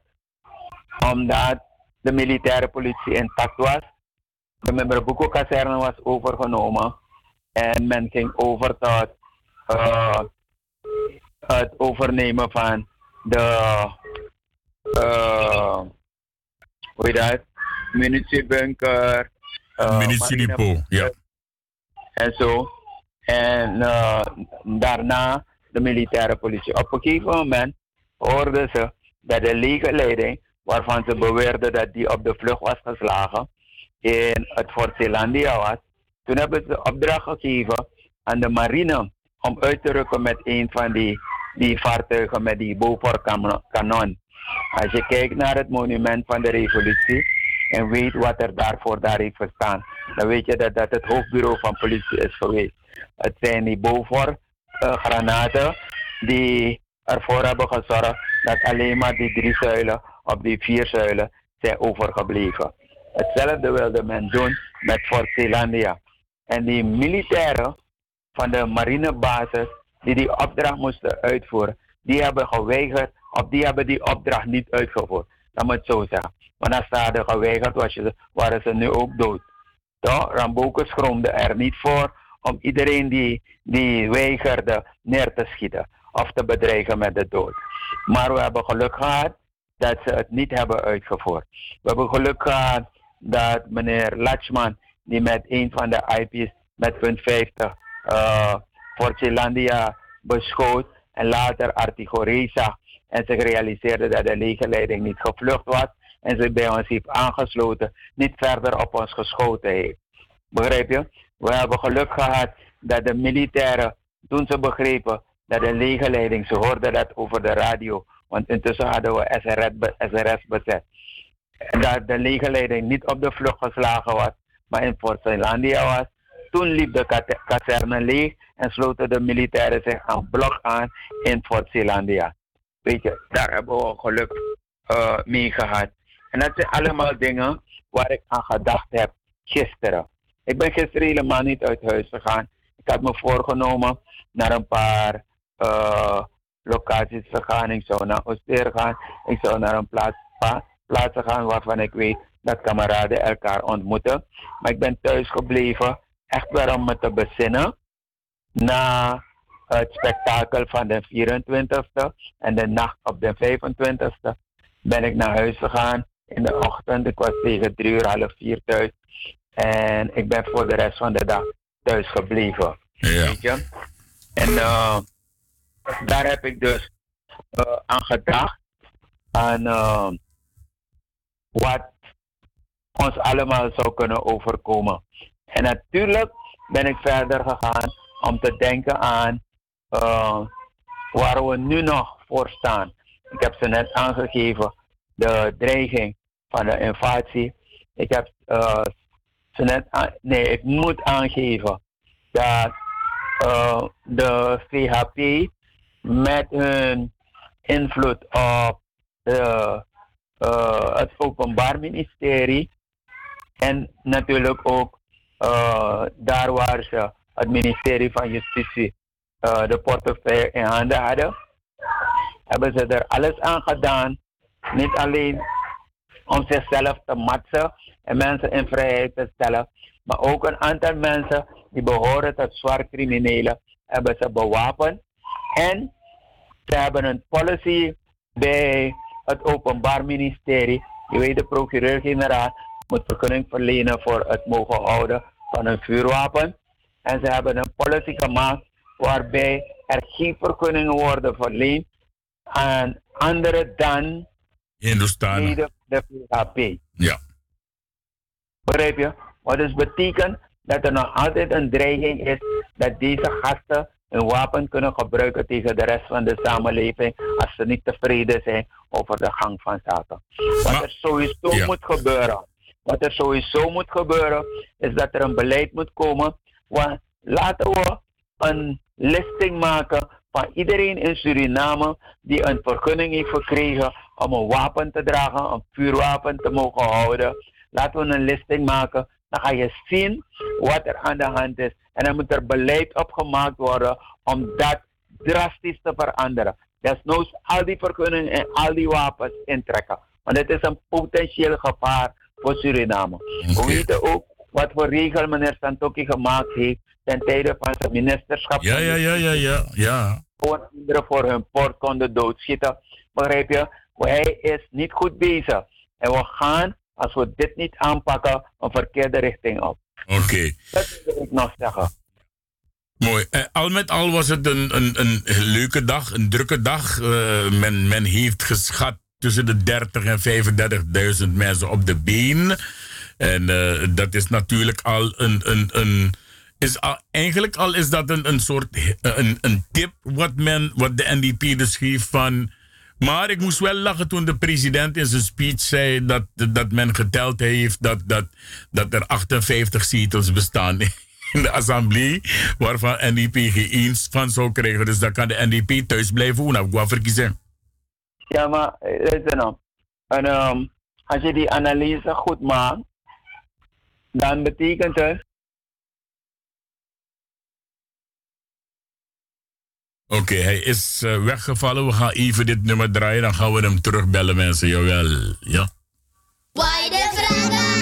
omdat de militaire politie intact was. De Memberboeko-kazerne was overgenomen en men ging over tot uh, het overnemen van de uh, hoe heet dat? Munitiebunker. Uh, Munitiedepot, ja. En zo. En uh, daarna de militaire politie. Op een gegeven moment hoorden ze dat de legerleiding, waarvan ze beweerden dat die op de vlucht was geslagen, in het Fort Zeelandia was. Toen hebben ze opdracht gegeven aan de marine om uit te rukken met een van die, die vaartuigen met die kanon. Als je kijkt naar het monument van de revolutie en weet wat er daarvoor daar heeft gestaan, dan weet je dat dat het hoofdbureau van politie is geweest. Het zijn die Beaufort uh, granaten die ervoor hebben gezorgd dat alleen maar die drie zuilen op die vier zuilen zijn overgebleven. Hetzelfde wilde men doen met Fort Zeelandia. En die militairen van de marinebasis die die opdracht moesten uitvoeren, die hebben geweigerd of die hebben die opdracht niet uitgevoerd. Dat moet zo zeggen. Want als ze hadden geweigerd, was waren ze nu ook dood. Toch? Ramboke schroomde er niet voor om iedereen die, die weigerde neer te schieten of te bedreigen met de dood. Maar we hebben geluk gehad dat ze het niet hebben uitgevoerd. We hebben geluk gehad dat meneer Latchman, die met een van de IP's met punt 50 uh, Fort Zeelandia beschoot en later Artigoreza en zich realiseerde dat de legerleiding niet gevlucht was en zich bij ons heeft aangesloten, niet verder op ons geschoten heeft. Begrijp je? We hebben geluk gehad dat de militairen, toen ze begrepen dat de legerleiding, ze hoorden dat over de radio, want intussen hadden we SRS, SRS bezet. Dat de legerleiding niet op de vlucht geslagen was, maar in Fort Zeelandia was. Toen liep de kazerne leeg en sloten de militairen zich aan blok aan in Fort Zeelandia. Weet je, daar hebben we geluk uh, mee gehad. En dat zijn allemaal dingen waar ik aan gedacht heb gisteren. Ik ben gisteren helemaal niet uit huis gegaan. Ik had me voorgenomen naar een paar uh, locaties te gaan. Ik zou naar Ooster gaan. Ik zou naar een plaats, plaatsen gaan waarvan ik weet dat kameraden elkaar ontmoeten. Maar ik ben thuis gebleven, echt weer om me te bezinnen. Na het spektakel van de 24e en de nacht op de 25e ben ik naar huis gegaan. In de ochtend, ik was tegen drie uur, half vier thuis. En ik ben voor de rest van de dag thuis gebleven. Ja. Weet je? En uh, daar heb ik dus uh, aan gedacht. Aan uh, wat ons allemaal zou kunnen overkomen. En natuurlijk ben ik verder gegaan om te denken aan waar we nu nog voor staan. Ik heb ze net aangegeven, de dreiging van de invasie. Ik heb uh, ze net, nee, ik moet aangeven dat uh, de VHP met hun invloed op uh, het Openbaar Ministerie en natuurlijk ook daar waar ze het ministerie van Justitie de portefeuille in handen hadden, hebben ze er alles aan gedaan. Niet alleen om zichzelf te matsen en mensen in vrijheid te stellen, maar ook een aantal mensen die behoren tot zwart criminelen hebben ze bewapend. En ze hebben een policy bij het Openbaar Ministerie. Je weet, de procureur-generaal moet vergunning verlenen voor het mogen houden van een vuurwapen. En ze hebben een policy gemaakt waarbij er geen vergunningen worden verleend aan anderen dan de, de VHP. Ja. Begrijp je? Wat dus betekent dat er nog altijd een dreiging is dat deze gasten een wapen kunnen gebruiken tegen de rest van de samenleving als ze niet tevreden zijn over de gang van zaken. Wat Maar- er sowieso Ja. moet gebeuren, wat er sowieso moet gebeuren, is dat er een beleid moet komen. Want laten we een listing maken van iedereen in Suriname die een vergunning heeft gekregen om een wapen te dragen, een vuurwapen te mogen houden. Laten we een listing maken. Dan ga je zien wat er aan de hand is. En dan moet er beleid op gemaakt worden om dat drastisch te veranderen. Desnoods al die vergunningen en al die wapens intrekken. Want het is een potentieel gevaar voor Suriname. We Oké. weten ook wat voor regel meneer Santoki gemaakt heeft ten tijde van zijn ministerschap. Ja, ja, ja, ja, ja. ja. Gewoon anderen voor hun poort konden doodschieten. Begrijp je? Hij is niet goed bezig. En we gaan, als we dit niet aanpakken, een verkeerde richting op. Oké. Dat wil ik nog zeggen. Mooi. Eh, al met al was het een, een, een leuke dag, een drukke dag. Eh, men, men heeft geschat tussen de 30 en 35.000 mensen op de been. En eh, dat is natuurlijk al een. een, een is al, eigenlijk al is dat een, een soort een, een tip wat, men, wat de NDP dus geeft van. Maar ik moest wel lachen toen de president in zijn speech zei dat, dat men geteld heeft dat, dat, dat er 58 zetels bestaan in de assemblee, waarvan NDP geen eens van zou krijgen. Dus dan kan de NDP thuis blijven wonen. Verkiezen. Ja, maar eh, luister nou. En, ehm, als je die analyse goed maakt, dan betekent het Oké, hij is eh, weggevallen. We gaan even dit nummer draaien. Dan gaan we hem terugbellen, mensen. Jawel. Ja. Why de vragen?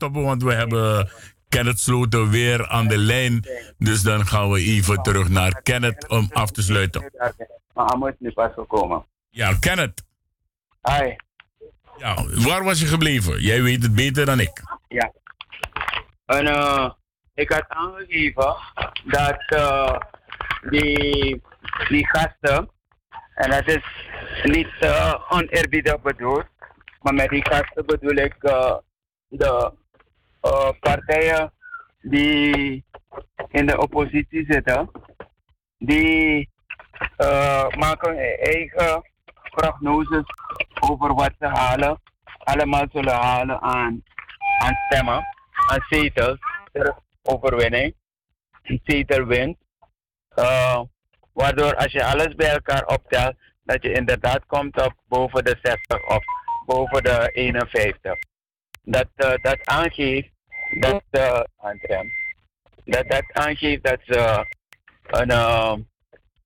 Stoppen, want we hebben Kenneth Sloten weer aan de lijn. Dus dan gaan we even terug naar Kenneth om af te sluiten. Maar Amo is nu pas gekomen. Ja, Kenneth. Hi. Ja, waar was je gebleven? Jij weet het beter dan ik. Ja. En eh, ik had aangegeven dat eh, die, die gasten, en dat is niet uh, oneerbiedig bedoeld, maar met die gasten bedoel ik de partijen die in de oppositie zitten, die eh, maken hun eigen prognoses over wat ze halen, allemaal zullen halen aan, aan stemmen, aan zetels, overwinning, een zetelwinst. Uh, waardoor als je alles bij elkaar optelt, dat je inderdaad komt op boven de 60 of boven de 51. Dat, uh, dat aangeeft dat, uh, Andrem, dat dat aangeeft dat ze een, uh,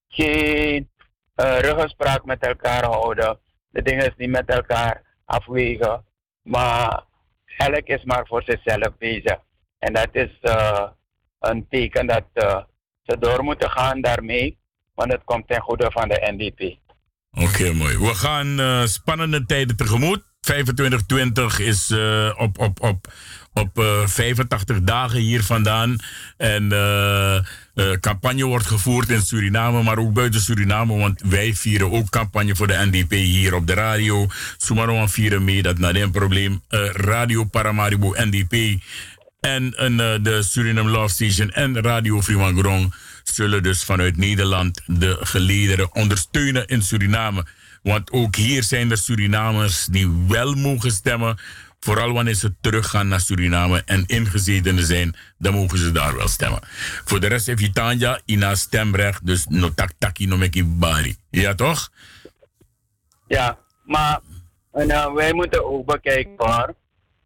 geen ruggespraak met elkaar houden, de dingen niet met elkaar afwegen, maar elk is maar voor zichzelf bezig. En dat is een teken dat ze door moeten gaan daarmee, want het komt ten goede van de NDP. Oké, mooi. We gaan spannende tijden tegemoet. 2520 is uh, op, op, op, op uh, 85 dagen hier vandaan. En uh, campagne wordt gevoerd in Suriname, maar ook buiten Suriname. Want wij vieren ook campagne voor de NDP hier op de radio. Sumaroan vieren mee, dat naar een probleem. radio Paramaribo NDP en de Suriname Love Station en Radio Fremangrom zullen dus vanuit Nederland de gelederen ondersteunen in Suriname. Want ook hier zijn er Surinamers die wel mogen stemmen. Vooral wanneer ze teruggaan naar Suriname en ingezetenen zijn, dan mogen ze daar wel stemmen. Voor de rest heeft Itania ina stemrecht, dus no tak taki no meki bari. Ja toch? Ja, maar en, uh, wij moeten ook bekijken,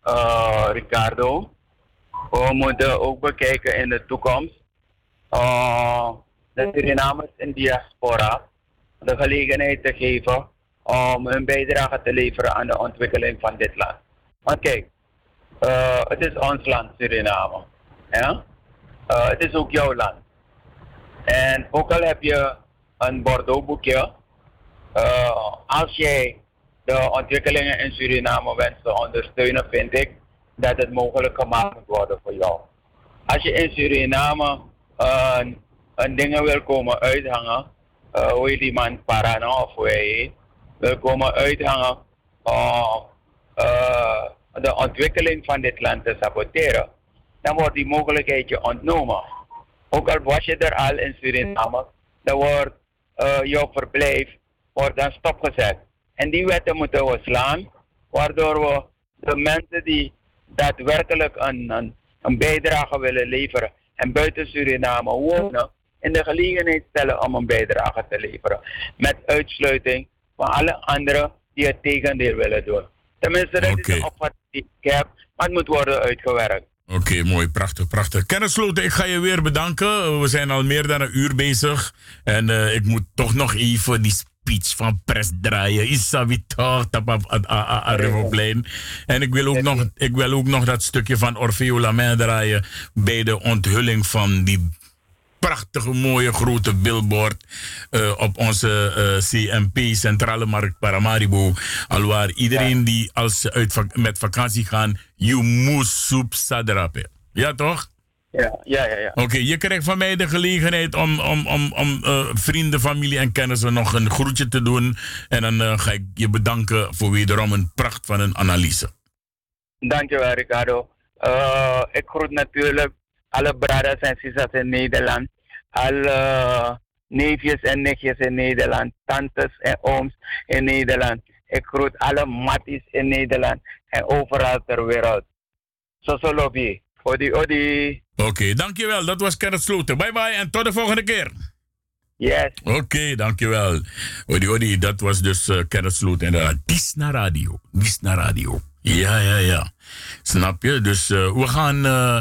uh, Ricardo. We moeten ook bekijken in de toekomst. Uh, de Surinamers in diaspora de gelegenheid te geven om hun bijdrage te leveren aan de ontwikkeling van dit land. Want kijk, uh, het is ons land, Suriname. Uh, het is ook jouw land. En ook al heb je een Bordeaux boekje, uh, als jij de ontwikkelingen in Suriname wenst te ondersteunen, vind ik dat het mogelijk gemaakt moet worden voor jou. Als je in Suriname een, een dingen wil komen uithangen, uh, hoe je die man Parano of hoe hij heet, wil komen uithangen om uh, de ontwikkeling van dit land te saboteren, dan wordt die mogelijkheid je ontnomen. Ook al was je er al in Suriname, dan wordt uh, jouw verblijf wordt dan stopgezet. En die wetten moeten we slaan, waardoor we de mensen die daadwerkelijk een, een, een bijdrage willen leveren en buiten Suriname wonen, in de gelegenheid stellen om een bijdrage te leveren. Met uitsluiting van alle anderen die het tegendeel willen doen. Tenminste, dat okay. is een opvatting die ik heb, maar het moet worden uitgewerkt. Oké, okay, mooi, prachtig, prachtig. Kennisloten, ik ga je weer bedanken. We zijn al meer dan een uur bezig. En uh, ik moet toch nog even die speech van pres draaien. Isabi toch, op Arrivoplein. En ik wil, ook nog, ik wil ook nog dat stukje van Orfeo Lamin draaien bij de onthulling van die prachtige, mooie, grote billboard uh, op onze uh, CMP, Centrale Markt Paramaribo. Alwaar iedereen ja. die als ze uit met vakantie gaan, you moest soep sadrape. Ja, toch? Ja, ja, ja. ja. Oké, okay, je krijgt van mij de gelegenheid om, om, om, om uh, vrienden, familie en kennissen nog een groetje te doen. En dan ga ik je bedanken voor wederom een pracht van een analyse. Dankjewel, Ricardo. ik groet natuurlijk alle brothers en sisters in Nederland, alle neefjes en nichtjes in Nederland, tantes en ooms in Nederland. Ik groet alle matties in Nederland en overal ter wereld. Zo so, lobby. Odi, odi. Oké, okay, dankjewel. Dat was Kenneth Sloten. Bye bye en tot de volgende keer. Yes. Oké, okay, dankjewel. Odi, odi, dat was dus uh, Kenneth Sloten. Inderdaad, Disna Radio. Disna Radio. Ja, ja, ja. Snap je? Dus uh, we gaan... Uh,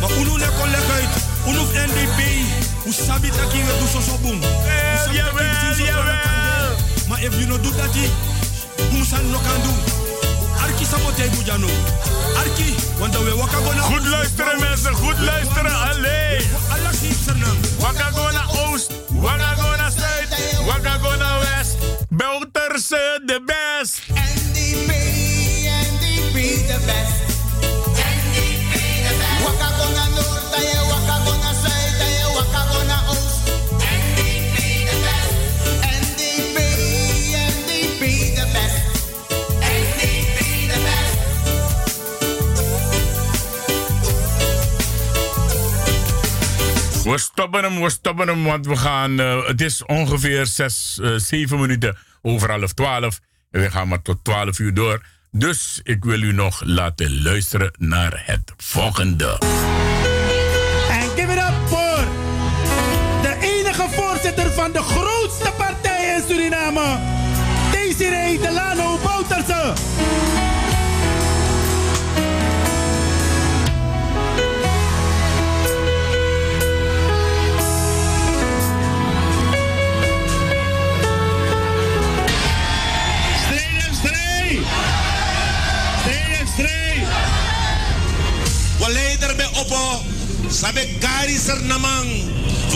Maar hoe nu lekker leg uit? Hoe NDP? Hoe sabi dat je doet zo zo boom? Hoe eh, Maar if you no do dat je, eh, hoe san no kan doen? Arki samote bujano. Arki, want we waka gona. Goed luisteren mensen, good luisteren. Allee. Alles Wakagona er. Waka gona oost, waka gona zuid, waka west. Belterse de best. We stoppen hem, we stoppen hem, want we gaan. eh, het is ongeveer zes, eh, zeven minuten over half twaalf. En we gaan maar tot twaalf uur door. Dus ik wil u nog laten luisteren naar het volgende. En give it up voor de enige voorzitter van de grootste partij in Suriname, Desiree Delano Bouterse. Oppo. Sabe Gari Sernamang.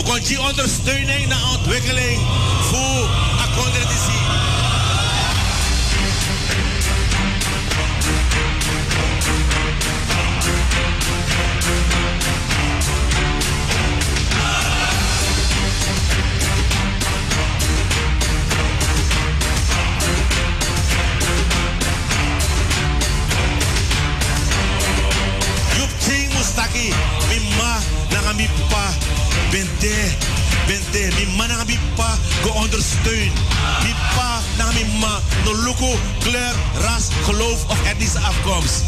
Kunnen ondersteuning naar ontwikkeling. Voor mustaki. Mi ma nanga mi pa. Bente. Bente. Mi ma nanga mi pa. Go ondersteun. Mi pa nanga mi ma. No luku, kleur, ras, geloof of etnische afkomst.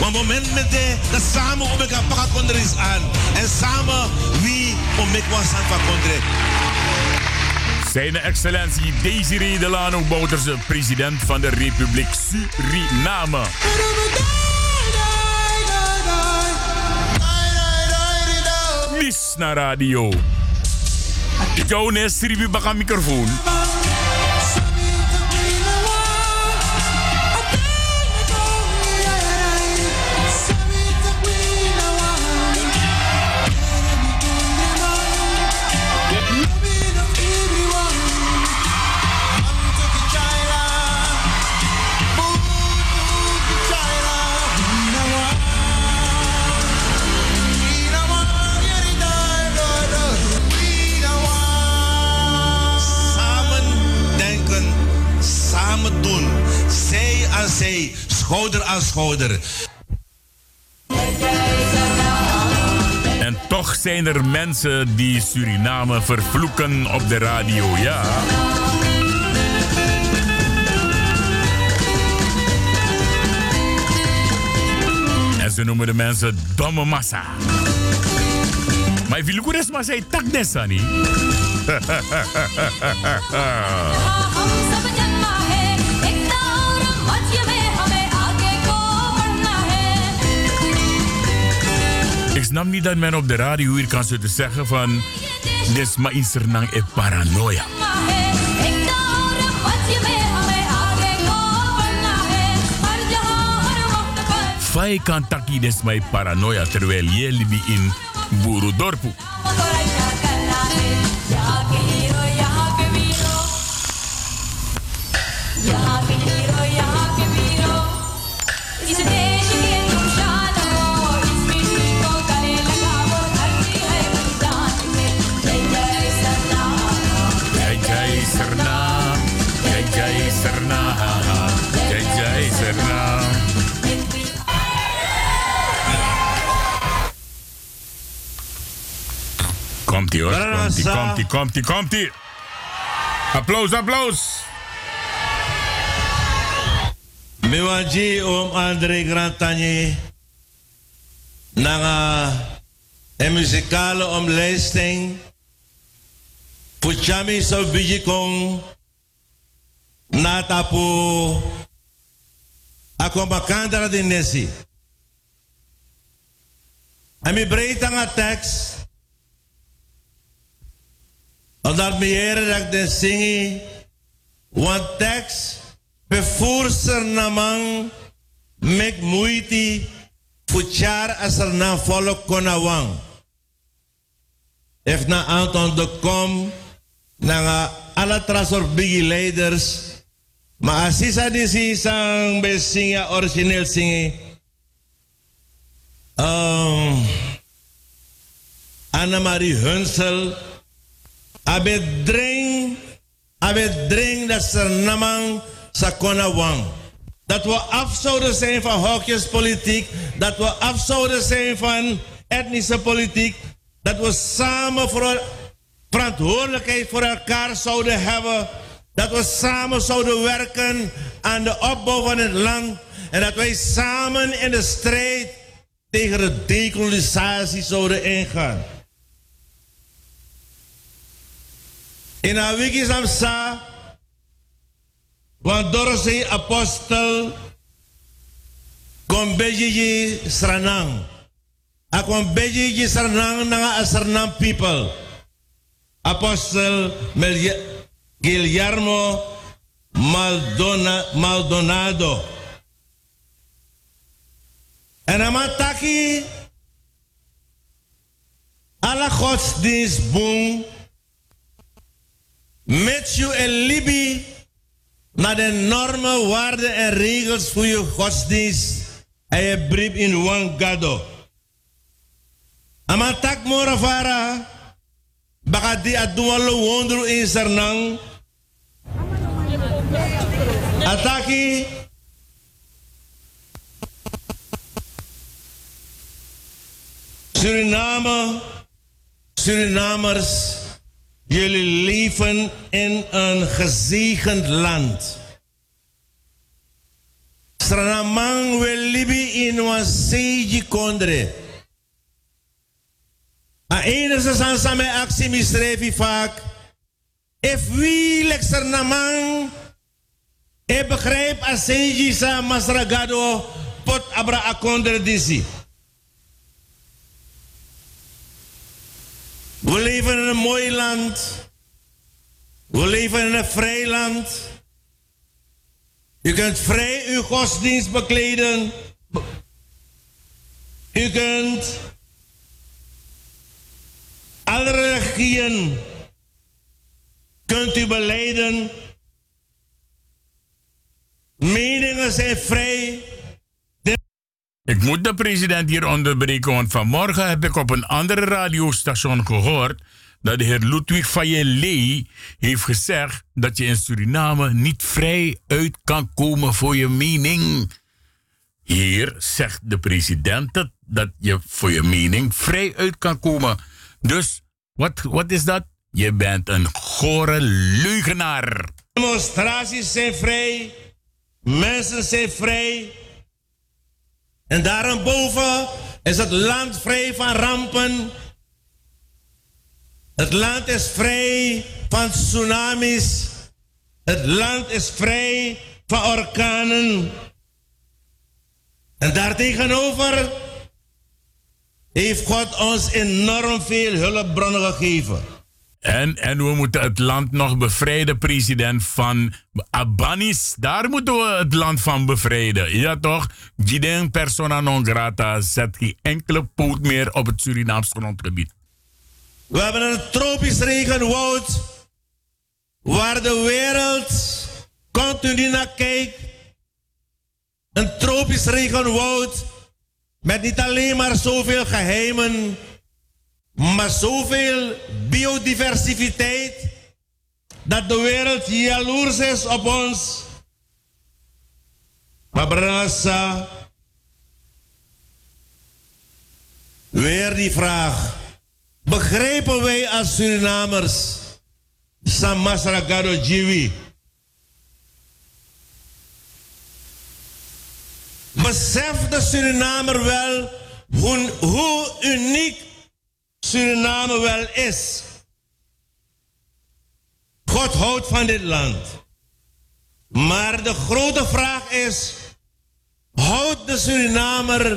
Want moment met de, dat samen om elkaar pakken kondre is aan. En samen wie om ik was aan van kondre. Zijn excellentie Desiree Delano Bouterse, president van de Republiek Suriname. Nis naar radio. Jouw nes ribi baka microfoon. Schouder aan schouder. En toch zijn er mensen die Suriname vervloeken op de radio, ja. En ze noemen de mensen domme massa. Maar ik eens maar zeggen, tak desani. snap niet dat men op de radio hier kan zitten zeggen van... Des ma insernang e paranoia. Fai kan taki des mai paranoia terwijl libi in Burudorpu. Komt-ie hoor, komt-ie, komt-ie, komt-ie, komt-ie. Applaus, applaus. Mewaji om André Grantanje. Nanga een muzikale omlijsting. Puchami so bijikong. Natapu. Ako makandara din nesi. Ami breitang a tekst. Omdat meer dat de zingi. Want tekst. Bevoerster namang. Mek moeite. Fuchar as er na volk konawang. Heeft na Anton de Kom. Na alle trasor bigi leiders. Maar als is die si sang besinga origineel singi. Um, Annemarie Hunsel. Abe dring, abe dring dat ze namang sa kona wang. Dat we af zouden zijn van hokjespolitiek. Dat we af zouden zijn van etnische politiek. Dat we samen voor verantwoordelijkheid voor elkaar zouden hebben. Dat we samen zouden werken aan de opbouw van het land. En dat wij samen in de strijd tegen de dekolonisatie zouden ingaan. In haar wiki samsa, want Dorothy apostel kon beji sranang. A kon beji sranang na asranang people. Apostel Guillermo Maldona, Maldonado. En amataki alle godsdienstboom met je en Libi naar de normen, waarden en regels voor je godsdienst en je brief in Wangado. Amatak Moravara, baka di adualo wondro in Sernang. Ataki, Suriname, Surinamers, jullie leven in een gezegend land. Sranamang we libi in een seji kondre. A enige san same actie misrevi vaak. If we lek e begrijp a seji sa masragado pot abra a kondre disi. We leven in een mooi land. We leven in een vrij land. U kunt vrij uw godsdienst bekleden. U kunt alle religieën kunt u beleiden. Meningen zijn vrij. Ik moet de president hier onderbreken, want vanmorgen heb ik op een andere radiostation gehoord dat de heer Ludwig Fayelle heeft gezegd dat je in Suriname niet vrij uit kan komen voor je mening. Hier zegt de president dat, dat je voor je mening vrij uit kan komen. Dus wat, wat is dat? Je bent een gore leugenaar. Demonstraties zijn vrij. Mensen zijn vrij. En daarboven is het land vrij van rampen. Het land is vrij van tsunamis. Het land is vrij van orkanen. En daartegenover heeft God ons enorm veel hulpbronnen gegeven. En, en we moeten het land nog bevrijden, president, van Abanis. Daar moeten we het land van bevrijden. Ja toch? Giden persona non grata zet geen enkele poot meer op het Surinaams grondgebied. We hebben een tropisch regenwoud waar de wereld continu naar kijkt. Een tropisch regenwoud met niet alleen maar zoveel geheimen, maar zoveel biodiversiteit dat de wereld jaloers is op ons. Maar Brasa, weer die vraag. Begrijpen wij als Surinamers Samasragado Jiwi? Beseft de Surinamer wel hoe, hoe uniek Suriname wel is? God houdt van dit land. Maar de grote vraag is: houdt de Surinamer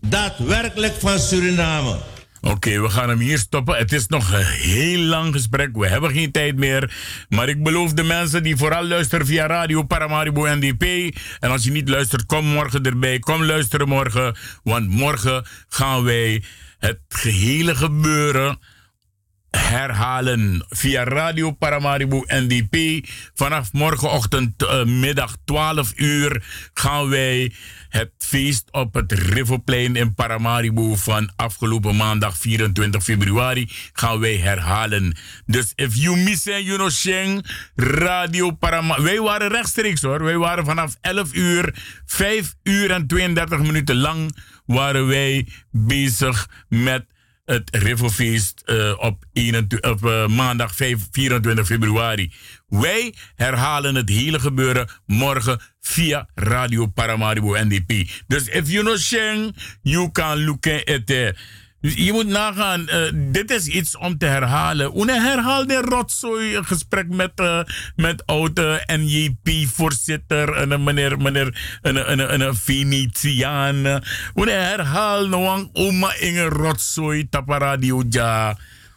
daadwerkelijk van Suriname? Oké, we gaan hem hier stoppen. Het is nog een heel lang gesprek. We hebben geen tijd meer. Maar ik beloof de mensen die vooral luisteren via Radio Paramaribo NDP. En als je niet luistert, kom morgen erbij. Kom luisteren morgen. Want morgen gaan wij het gehele gebeuren herhalen via Radio Paramaribo NDP. Vanaf morgenochtend eh, middag 12 uur gaan wij het feest op het Riverplein in Paramaribo van afgelopen maandag 24 februari gaan wij herhalen. Dus if you miss it, you know, Sheng, Radio Paramaribo. Wij waren rechtstreeks hoor. Wij waren vanaf 11 uur, 5 uur en 32 minuten lang waren wij bezig met het Riverfeest uh, op, 21, op uh, maandag 5, 24 februari. Wij herhalen het hele gebeuren morgen via Radio Paramaribo NDP. Dus if you know Sheng, you can look at it. Dus je moet nagaan, uh, dit is iets om te herhalen. Une herhaal de rotzooi, een gesprek met, uh, met oude NJP-voorzitter, en meneer, meneer, een, een, een, een Venetiaan. Une herhaal nou een oma Inge rotzooi, tapa radio ja.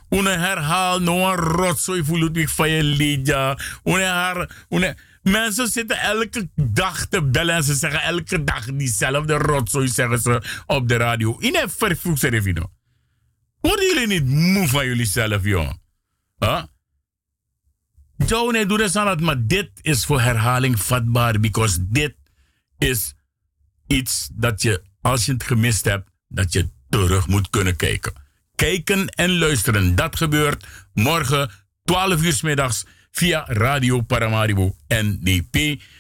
Une herhaal nou een rotzooi voor Ludwig van je haar, une... Mensen zitten elke dag te bellen en ze zeggen elke dag diezelfde rotzooi zeggen ze op de radio. In een vervoegse revino. Worden jullie niet moe van jullie zelf, jongen? Huh? Joe, nee, doe dat aan het, maar dit is voor herhaling vatbaar. Because dit is iets dat je, als je het gemist hebt, dat je terug moet kunnen kijken. Kijken en luisteren, dat gebeurt morgen 12 uur middags via Radio Paramaribo NDP,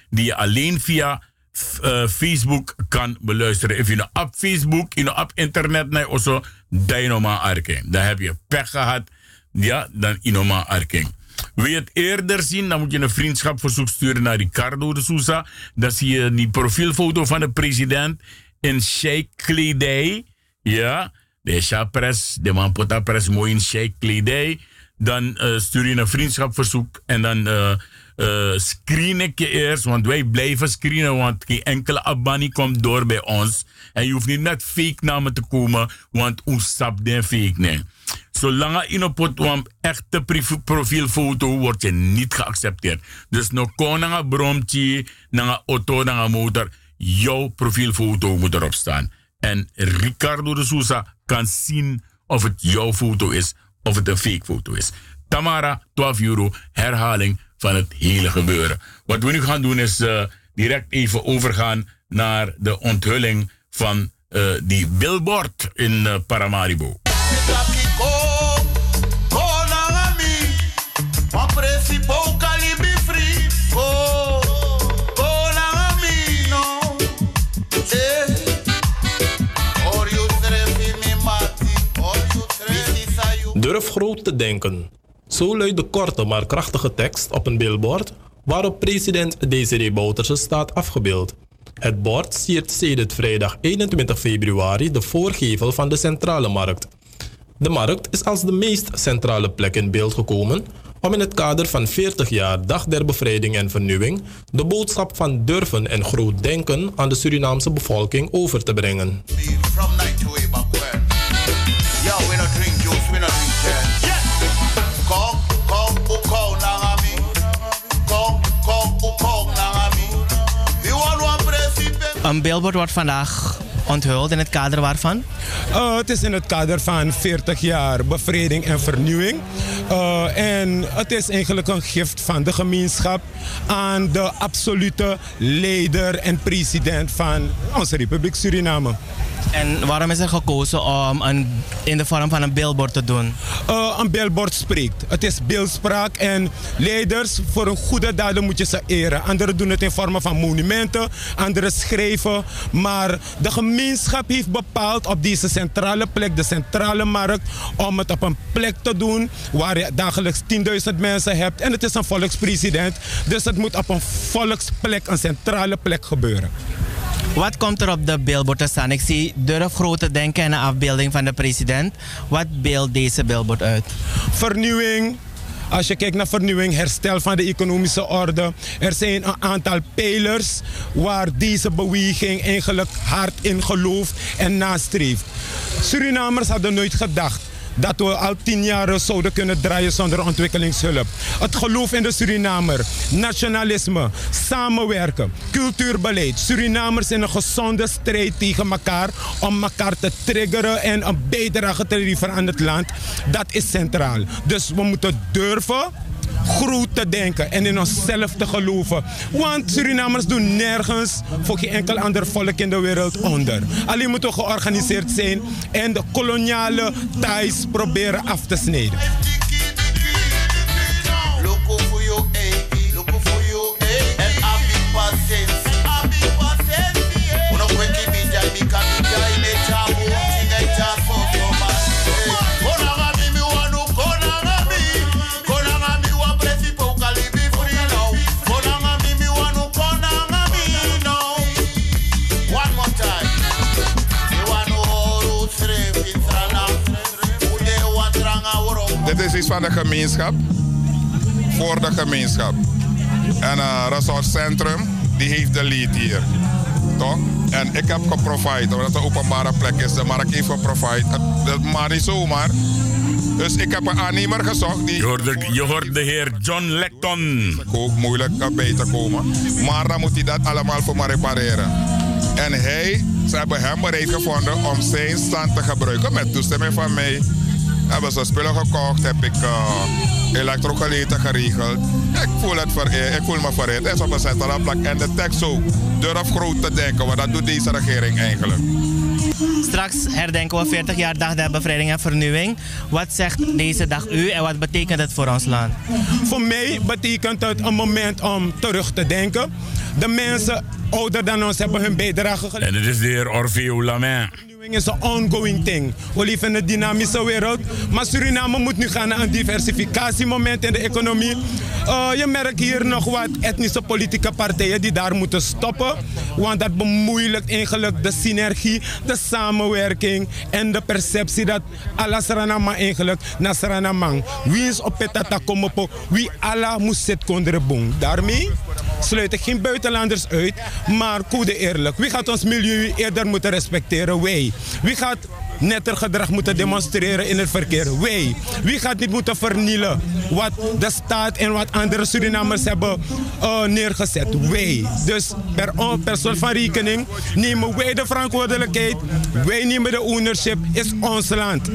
die je alleen via uh, Facebook kan beluisteren. If je op Facebook, je op internet, nee, Dynoma Arking. Dan heb je pech gehad, ja, dan Inoma Arking. Wil je het eerder zien, dan moet je een vriendschapverzoek sturen naar Ricardo de Souza. Dan zie je die profielfoto van de president in Sheikh. Ja, de Shapres, de man pres mooi in Sheikh. Dan uh, stuur je een vriendschapverzoek en dan uh, uh, screen ik je eerst. Want wij blijven screenen, want geen enkele abonnie komt door bij ons. En je hoeft niet met fake namen te komen, want ons sap den fake nee. Zolang je op een echte profielfoto wordt je niet geaccepteerd. Dus no kon een bromtje, een auto, een motor. Jouw profielfoto moet erop staan. En Ricardo de Souza kan zien of het jouw foto is of het een fake foto is. Tamara, 12 euro, herhaling van het hele gebeuren. Wat we nu gaan doen is uh, direct even overgaan naar de onthulling van uh, die billboard in uh, Paramaribo. Durf groot te denken. Zo luidt de korte maar krachtige tekst op een billboard waarop president Desiree Bouterse staat afgebeeld. Het bord siert sedert vrijdag 21 februari de voorgevel van de Centrale Markt. De markt is als de meest centrale plek in beeld gekomen om in het kader van 40 jaar Dag der Bevrijding en Vernieuwing de boodschap van durven en groot denken aan de Surinaamse bevolking over te brengen. Een billboard wordt vandaag onthuld in het kader waarvan? Uh, het is in het kader van 40 jaar bevrijding en vernieuwing. Uh, en het is eigenlijk een gift van de gemeenschap aan de absolute leider en president van onze Republiek Suriname. En waarom is er gekozen om een, in de vorm van een billboard te doen? Uh, een billboard spreekt. Het is beeldspraak en leiders voor een goede daden moet je ze eren. Anderen doen het in vormen van monumenten, anderen schrijven. Maar de gemeenschap heeft bepaald op deze centrale plek, de centrale markt, om het op een plek te doen waar je dagelijks 10.000 mensen hebt. En het is een volkspresident, dus het moet op een volksplek, een centrale plek gebeuren. Wat komt er op de billboard te staan? Ik zie durf grote denken en een afbeelding van de president. Wat beeldt deze billboard uit? Vernieuwing, Als je kijkt naar vernieuwing, herstel van de economische orde. Er zijn een aantal pijlers waar deze beweging eigenlijk hard in gelooft en nastreeft. Surinamers hadden nooit gedacht dat we al tien jaar zouden kunnen draaien zonder ontwikkelingshulp. Het geloof in de Surinamer, nationalisme, samenwerken, cultuurbeleid. Surinamers in een gezonde strijd tegen elkaar om elkaar te triggeren en een bijdrage te leveren aan het land. Dat is centraal. Dus we moeten durven groot te denken en in onszelf te geloven. Want Surinamers doen nergens voor geen enkel ander volk in de wereld onder. Alleen moeten we georganiseerd zijn en de koloniale ties proberen af te snijden. Dit is iets van de gemeenschap. Voor de gemeenschap. En uh, Resort Centrum, die heeft de lead hier. Toch? En ik heb geprovide, omdat het een openbare plek is. De markt heeft Dat maar niet zomaar. Dus ik heb een aannemer gezocht die... Je hoort, je hoort de heer John Lecton. Ook moeilijk bij te komen. Maar dan moet hij dat allemaal voor me repareren. En hij, ze hebben hem bereid gevonden om zijn stand te gebruiken met toestemming van mij. Hebben ze spullen gekocht, heb ik uh, elektrogeleten geregeld. Ik voel, het voor, ik voel me vereerd. Het is op een centrale plek. En de tekst ook. Durf groot te denken, want dat doet deze regering eigenlijk. Straks herdenken we 40 jaar dag der bevrijding en vernieuwing. Wat zegt deze dag u en wat betekent het voor ons land? Voor mij betekent het een moment om terug te denken. De mensen ouder dan ons hebben hun bijdrage geleverd. En het is de heer Orfeo Lamin. Is een ongoing thing. We leven in een dynamische wereld. Maar Suriname moet nu gaan naar een diversificatiemoment in de economie. Eh, je merkt hier nog wat etnische politieke partijen die daar moeten stoppen. Want dat bemoeilijkt eigenlijk de synergie, de samenwerking en de perceptie dat alles Suriname eigenlijk naar Suriname. Wie is op het atakomopo, wie alla moest zit kondrebong. Daarmee sluit ik geen buitenlanders uit, maar code eerlijk. Wie gaat ons milieu eerder moeten respecteren? Wij. Wie gaat netter gedrag moeten demonstreren in het verkeer? Wij. Wie gaat niet moeten vernielen wat de staat en wat andere Surinamers hebben eh, neergezet? Wij. Dus per, soort van rekening nemen wij de verantwoordelijkheid. Wij nemen de ownership. Is ons land.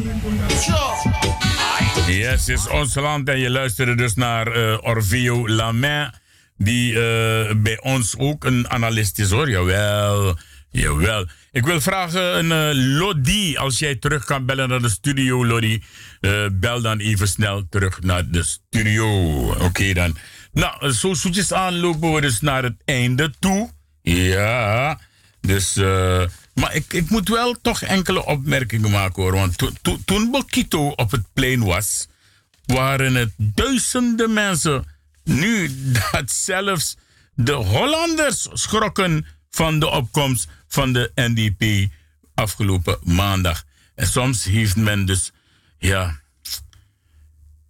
Yes, is ons land. En je luisterde dus naar eh, Orvio Lamin, die eh, bij ons ook een analist is hoor. Jawel, jawel. Ik wil vragen, een eh, Lodi, als jij terug kan bellen naar de studio, Lodi. eh, bel dan even snel terug naar de studio. Oké dan. Nou, zo zoetjes aan lopen we dus naar het einde toe. Ja, dus... eh, maar ik, ik moet wel toch enkele opmerkingen maken hoor. Want to- to- toen Bokito op het plein was, waren het duizenden mensen. Nu dat zelfs de Hollanders schrokken van de opkomst van de NDP afgelopen maandag. En soms heeft men dus, ja.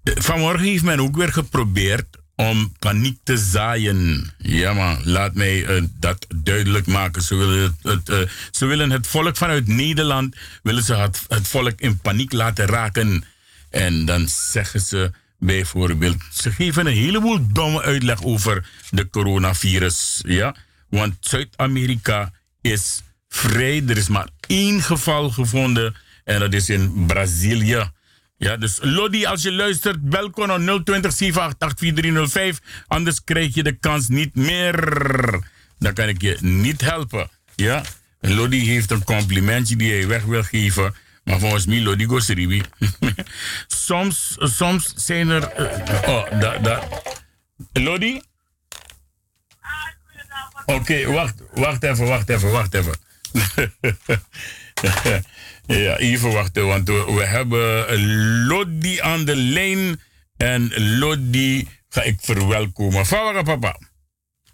Vanmorgen heeft men ook weer geprobeerd om paniek te zaaien. Ja, man, laat mij eh, dat duidelijk maken. Ze willen het, eh, ze willen het volk vanuit Nederland willen ze het, het volk in paniek laten raken. En dan zeggen ze bijvoorbeeld, ze geven een heleboel domme uitleg over de coronavirus. Ja, want Zuid-Amerika is vrij. Er is maar één geval gevonden en dat is in Brazilië. Ja, dus Lodi, als je luistert, bel op 020 788 Anders krijg je de kans niet meer. Dan kan ik je niet helpen. Ja, Lodi heeft een complimentje die hij weg wil geven. Maar volgens mij, Lodi Goseribi. soms, soms zijn er... eh, oh, daar, daar. Lodi? Oké, wacht, wacht even, wacht even, wacht even. ja, even wachten, want we, hebben Lodi aan de lijn. En Lodi ga ik verwelkomen. Vawa papa.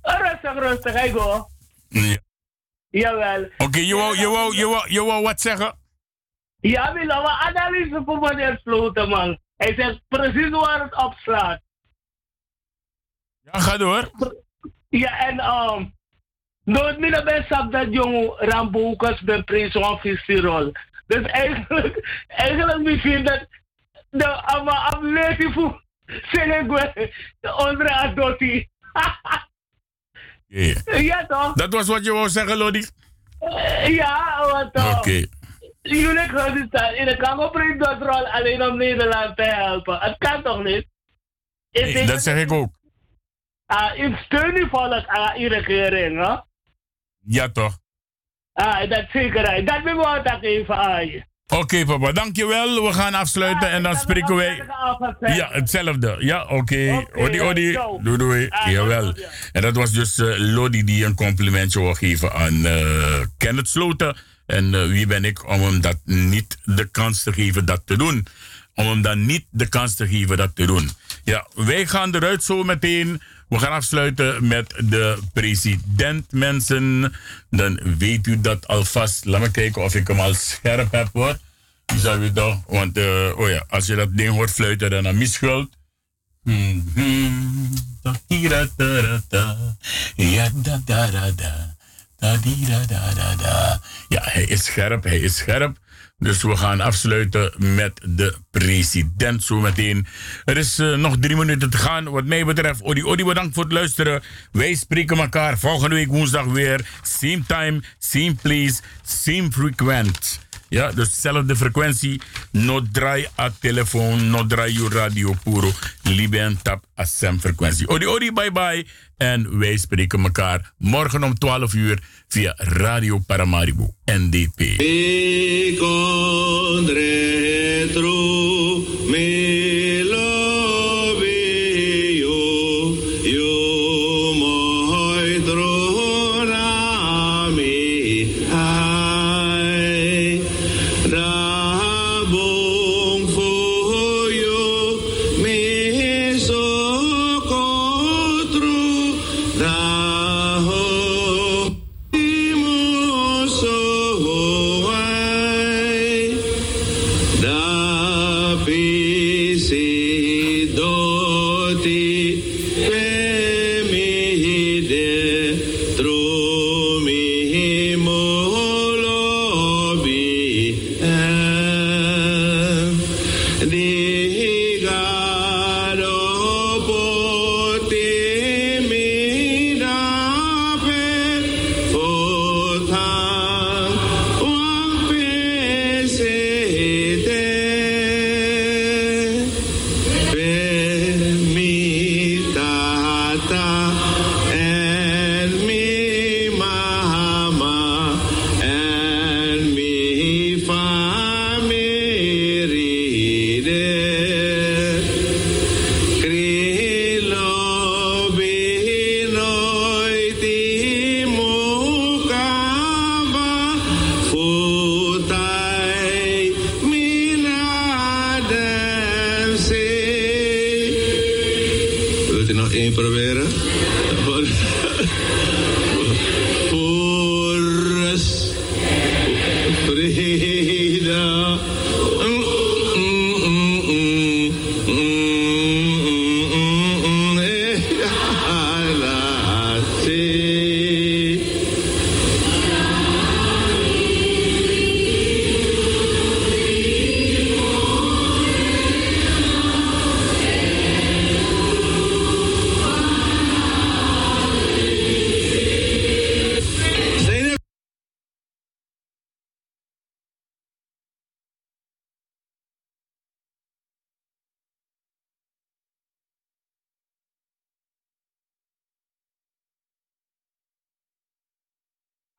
Rustig, rustig, ik hoor. Ja. Jawel. Oké, je, wou, je, wou, je, wou, je wou wat zeggen? Ja, we een analyse voor meneer Sloten, man. Hij zegt precies waar het op slaat. Ja, ga door. Ja, en um, nooit meer bij sap dat jongen Ramboekers bij Prins van Visirol. Dus eigenlijk, eigenlijk misschien dat de ama amleti voor Senegwe, de andere adoti. Yeah. Ja toch? Dat was wat je wou zeggen, Lodi? Eh, Ja, wat toch? Oké. Jullie gaan staan in de Kamerprins dat rol alleen om Nederland te helpen. Het kan toch niet? Nee, dat zeg ik ook. Ah, ik steun die volk aan die regering, hè? Ja, toch? Ah, dat zeker. Dat wil ik even aan je. Oké, papa, dankjewel. We gaan afsluiten en dan spreken wij. Ja, hetzelfde. Ja, oké. Odi, odi. Doei, doei. Jawel. En dat was dus eh, Lodi die een complimentje wil geven aan eh Kenneth Sloten. En eh, wie ben ik om hem dat niet de kans te geven dat te doen? Om hem dan niet de kans te geven dat te doen. Ja, wij gaan eruit zo meteen. We gaan afsluiten met de president, mensen. Dan weet u dat alvast. Laat me kijken of ik hem al scherp heb hoor. Zou je toch? Want eh, oh ja, als je dat ding hoort fluiten, dan da-da-da-da. Da-di-da-da-da-da. Ja, hij is scherp, hij is scherp. Dus we gaan afsluiten met de president zometeen. Er is eh, nog drie minuten te gaan. Wat mij betreft, Odi Odi, bedankt voor het luisteren. Wij spreken elkaar volgende week woensdag weer. Same time, same place, same frequent. Ja, dus dezelfde frequentie. No draai a telefoon, no draai je radio puro. Liben tap a sem frequentie. Odi odi, bye bye. En wij spreken elkaar morgen om 12 uur via Radio Paramaribo, NDP.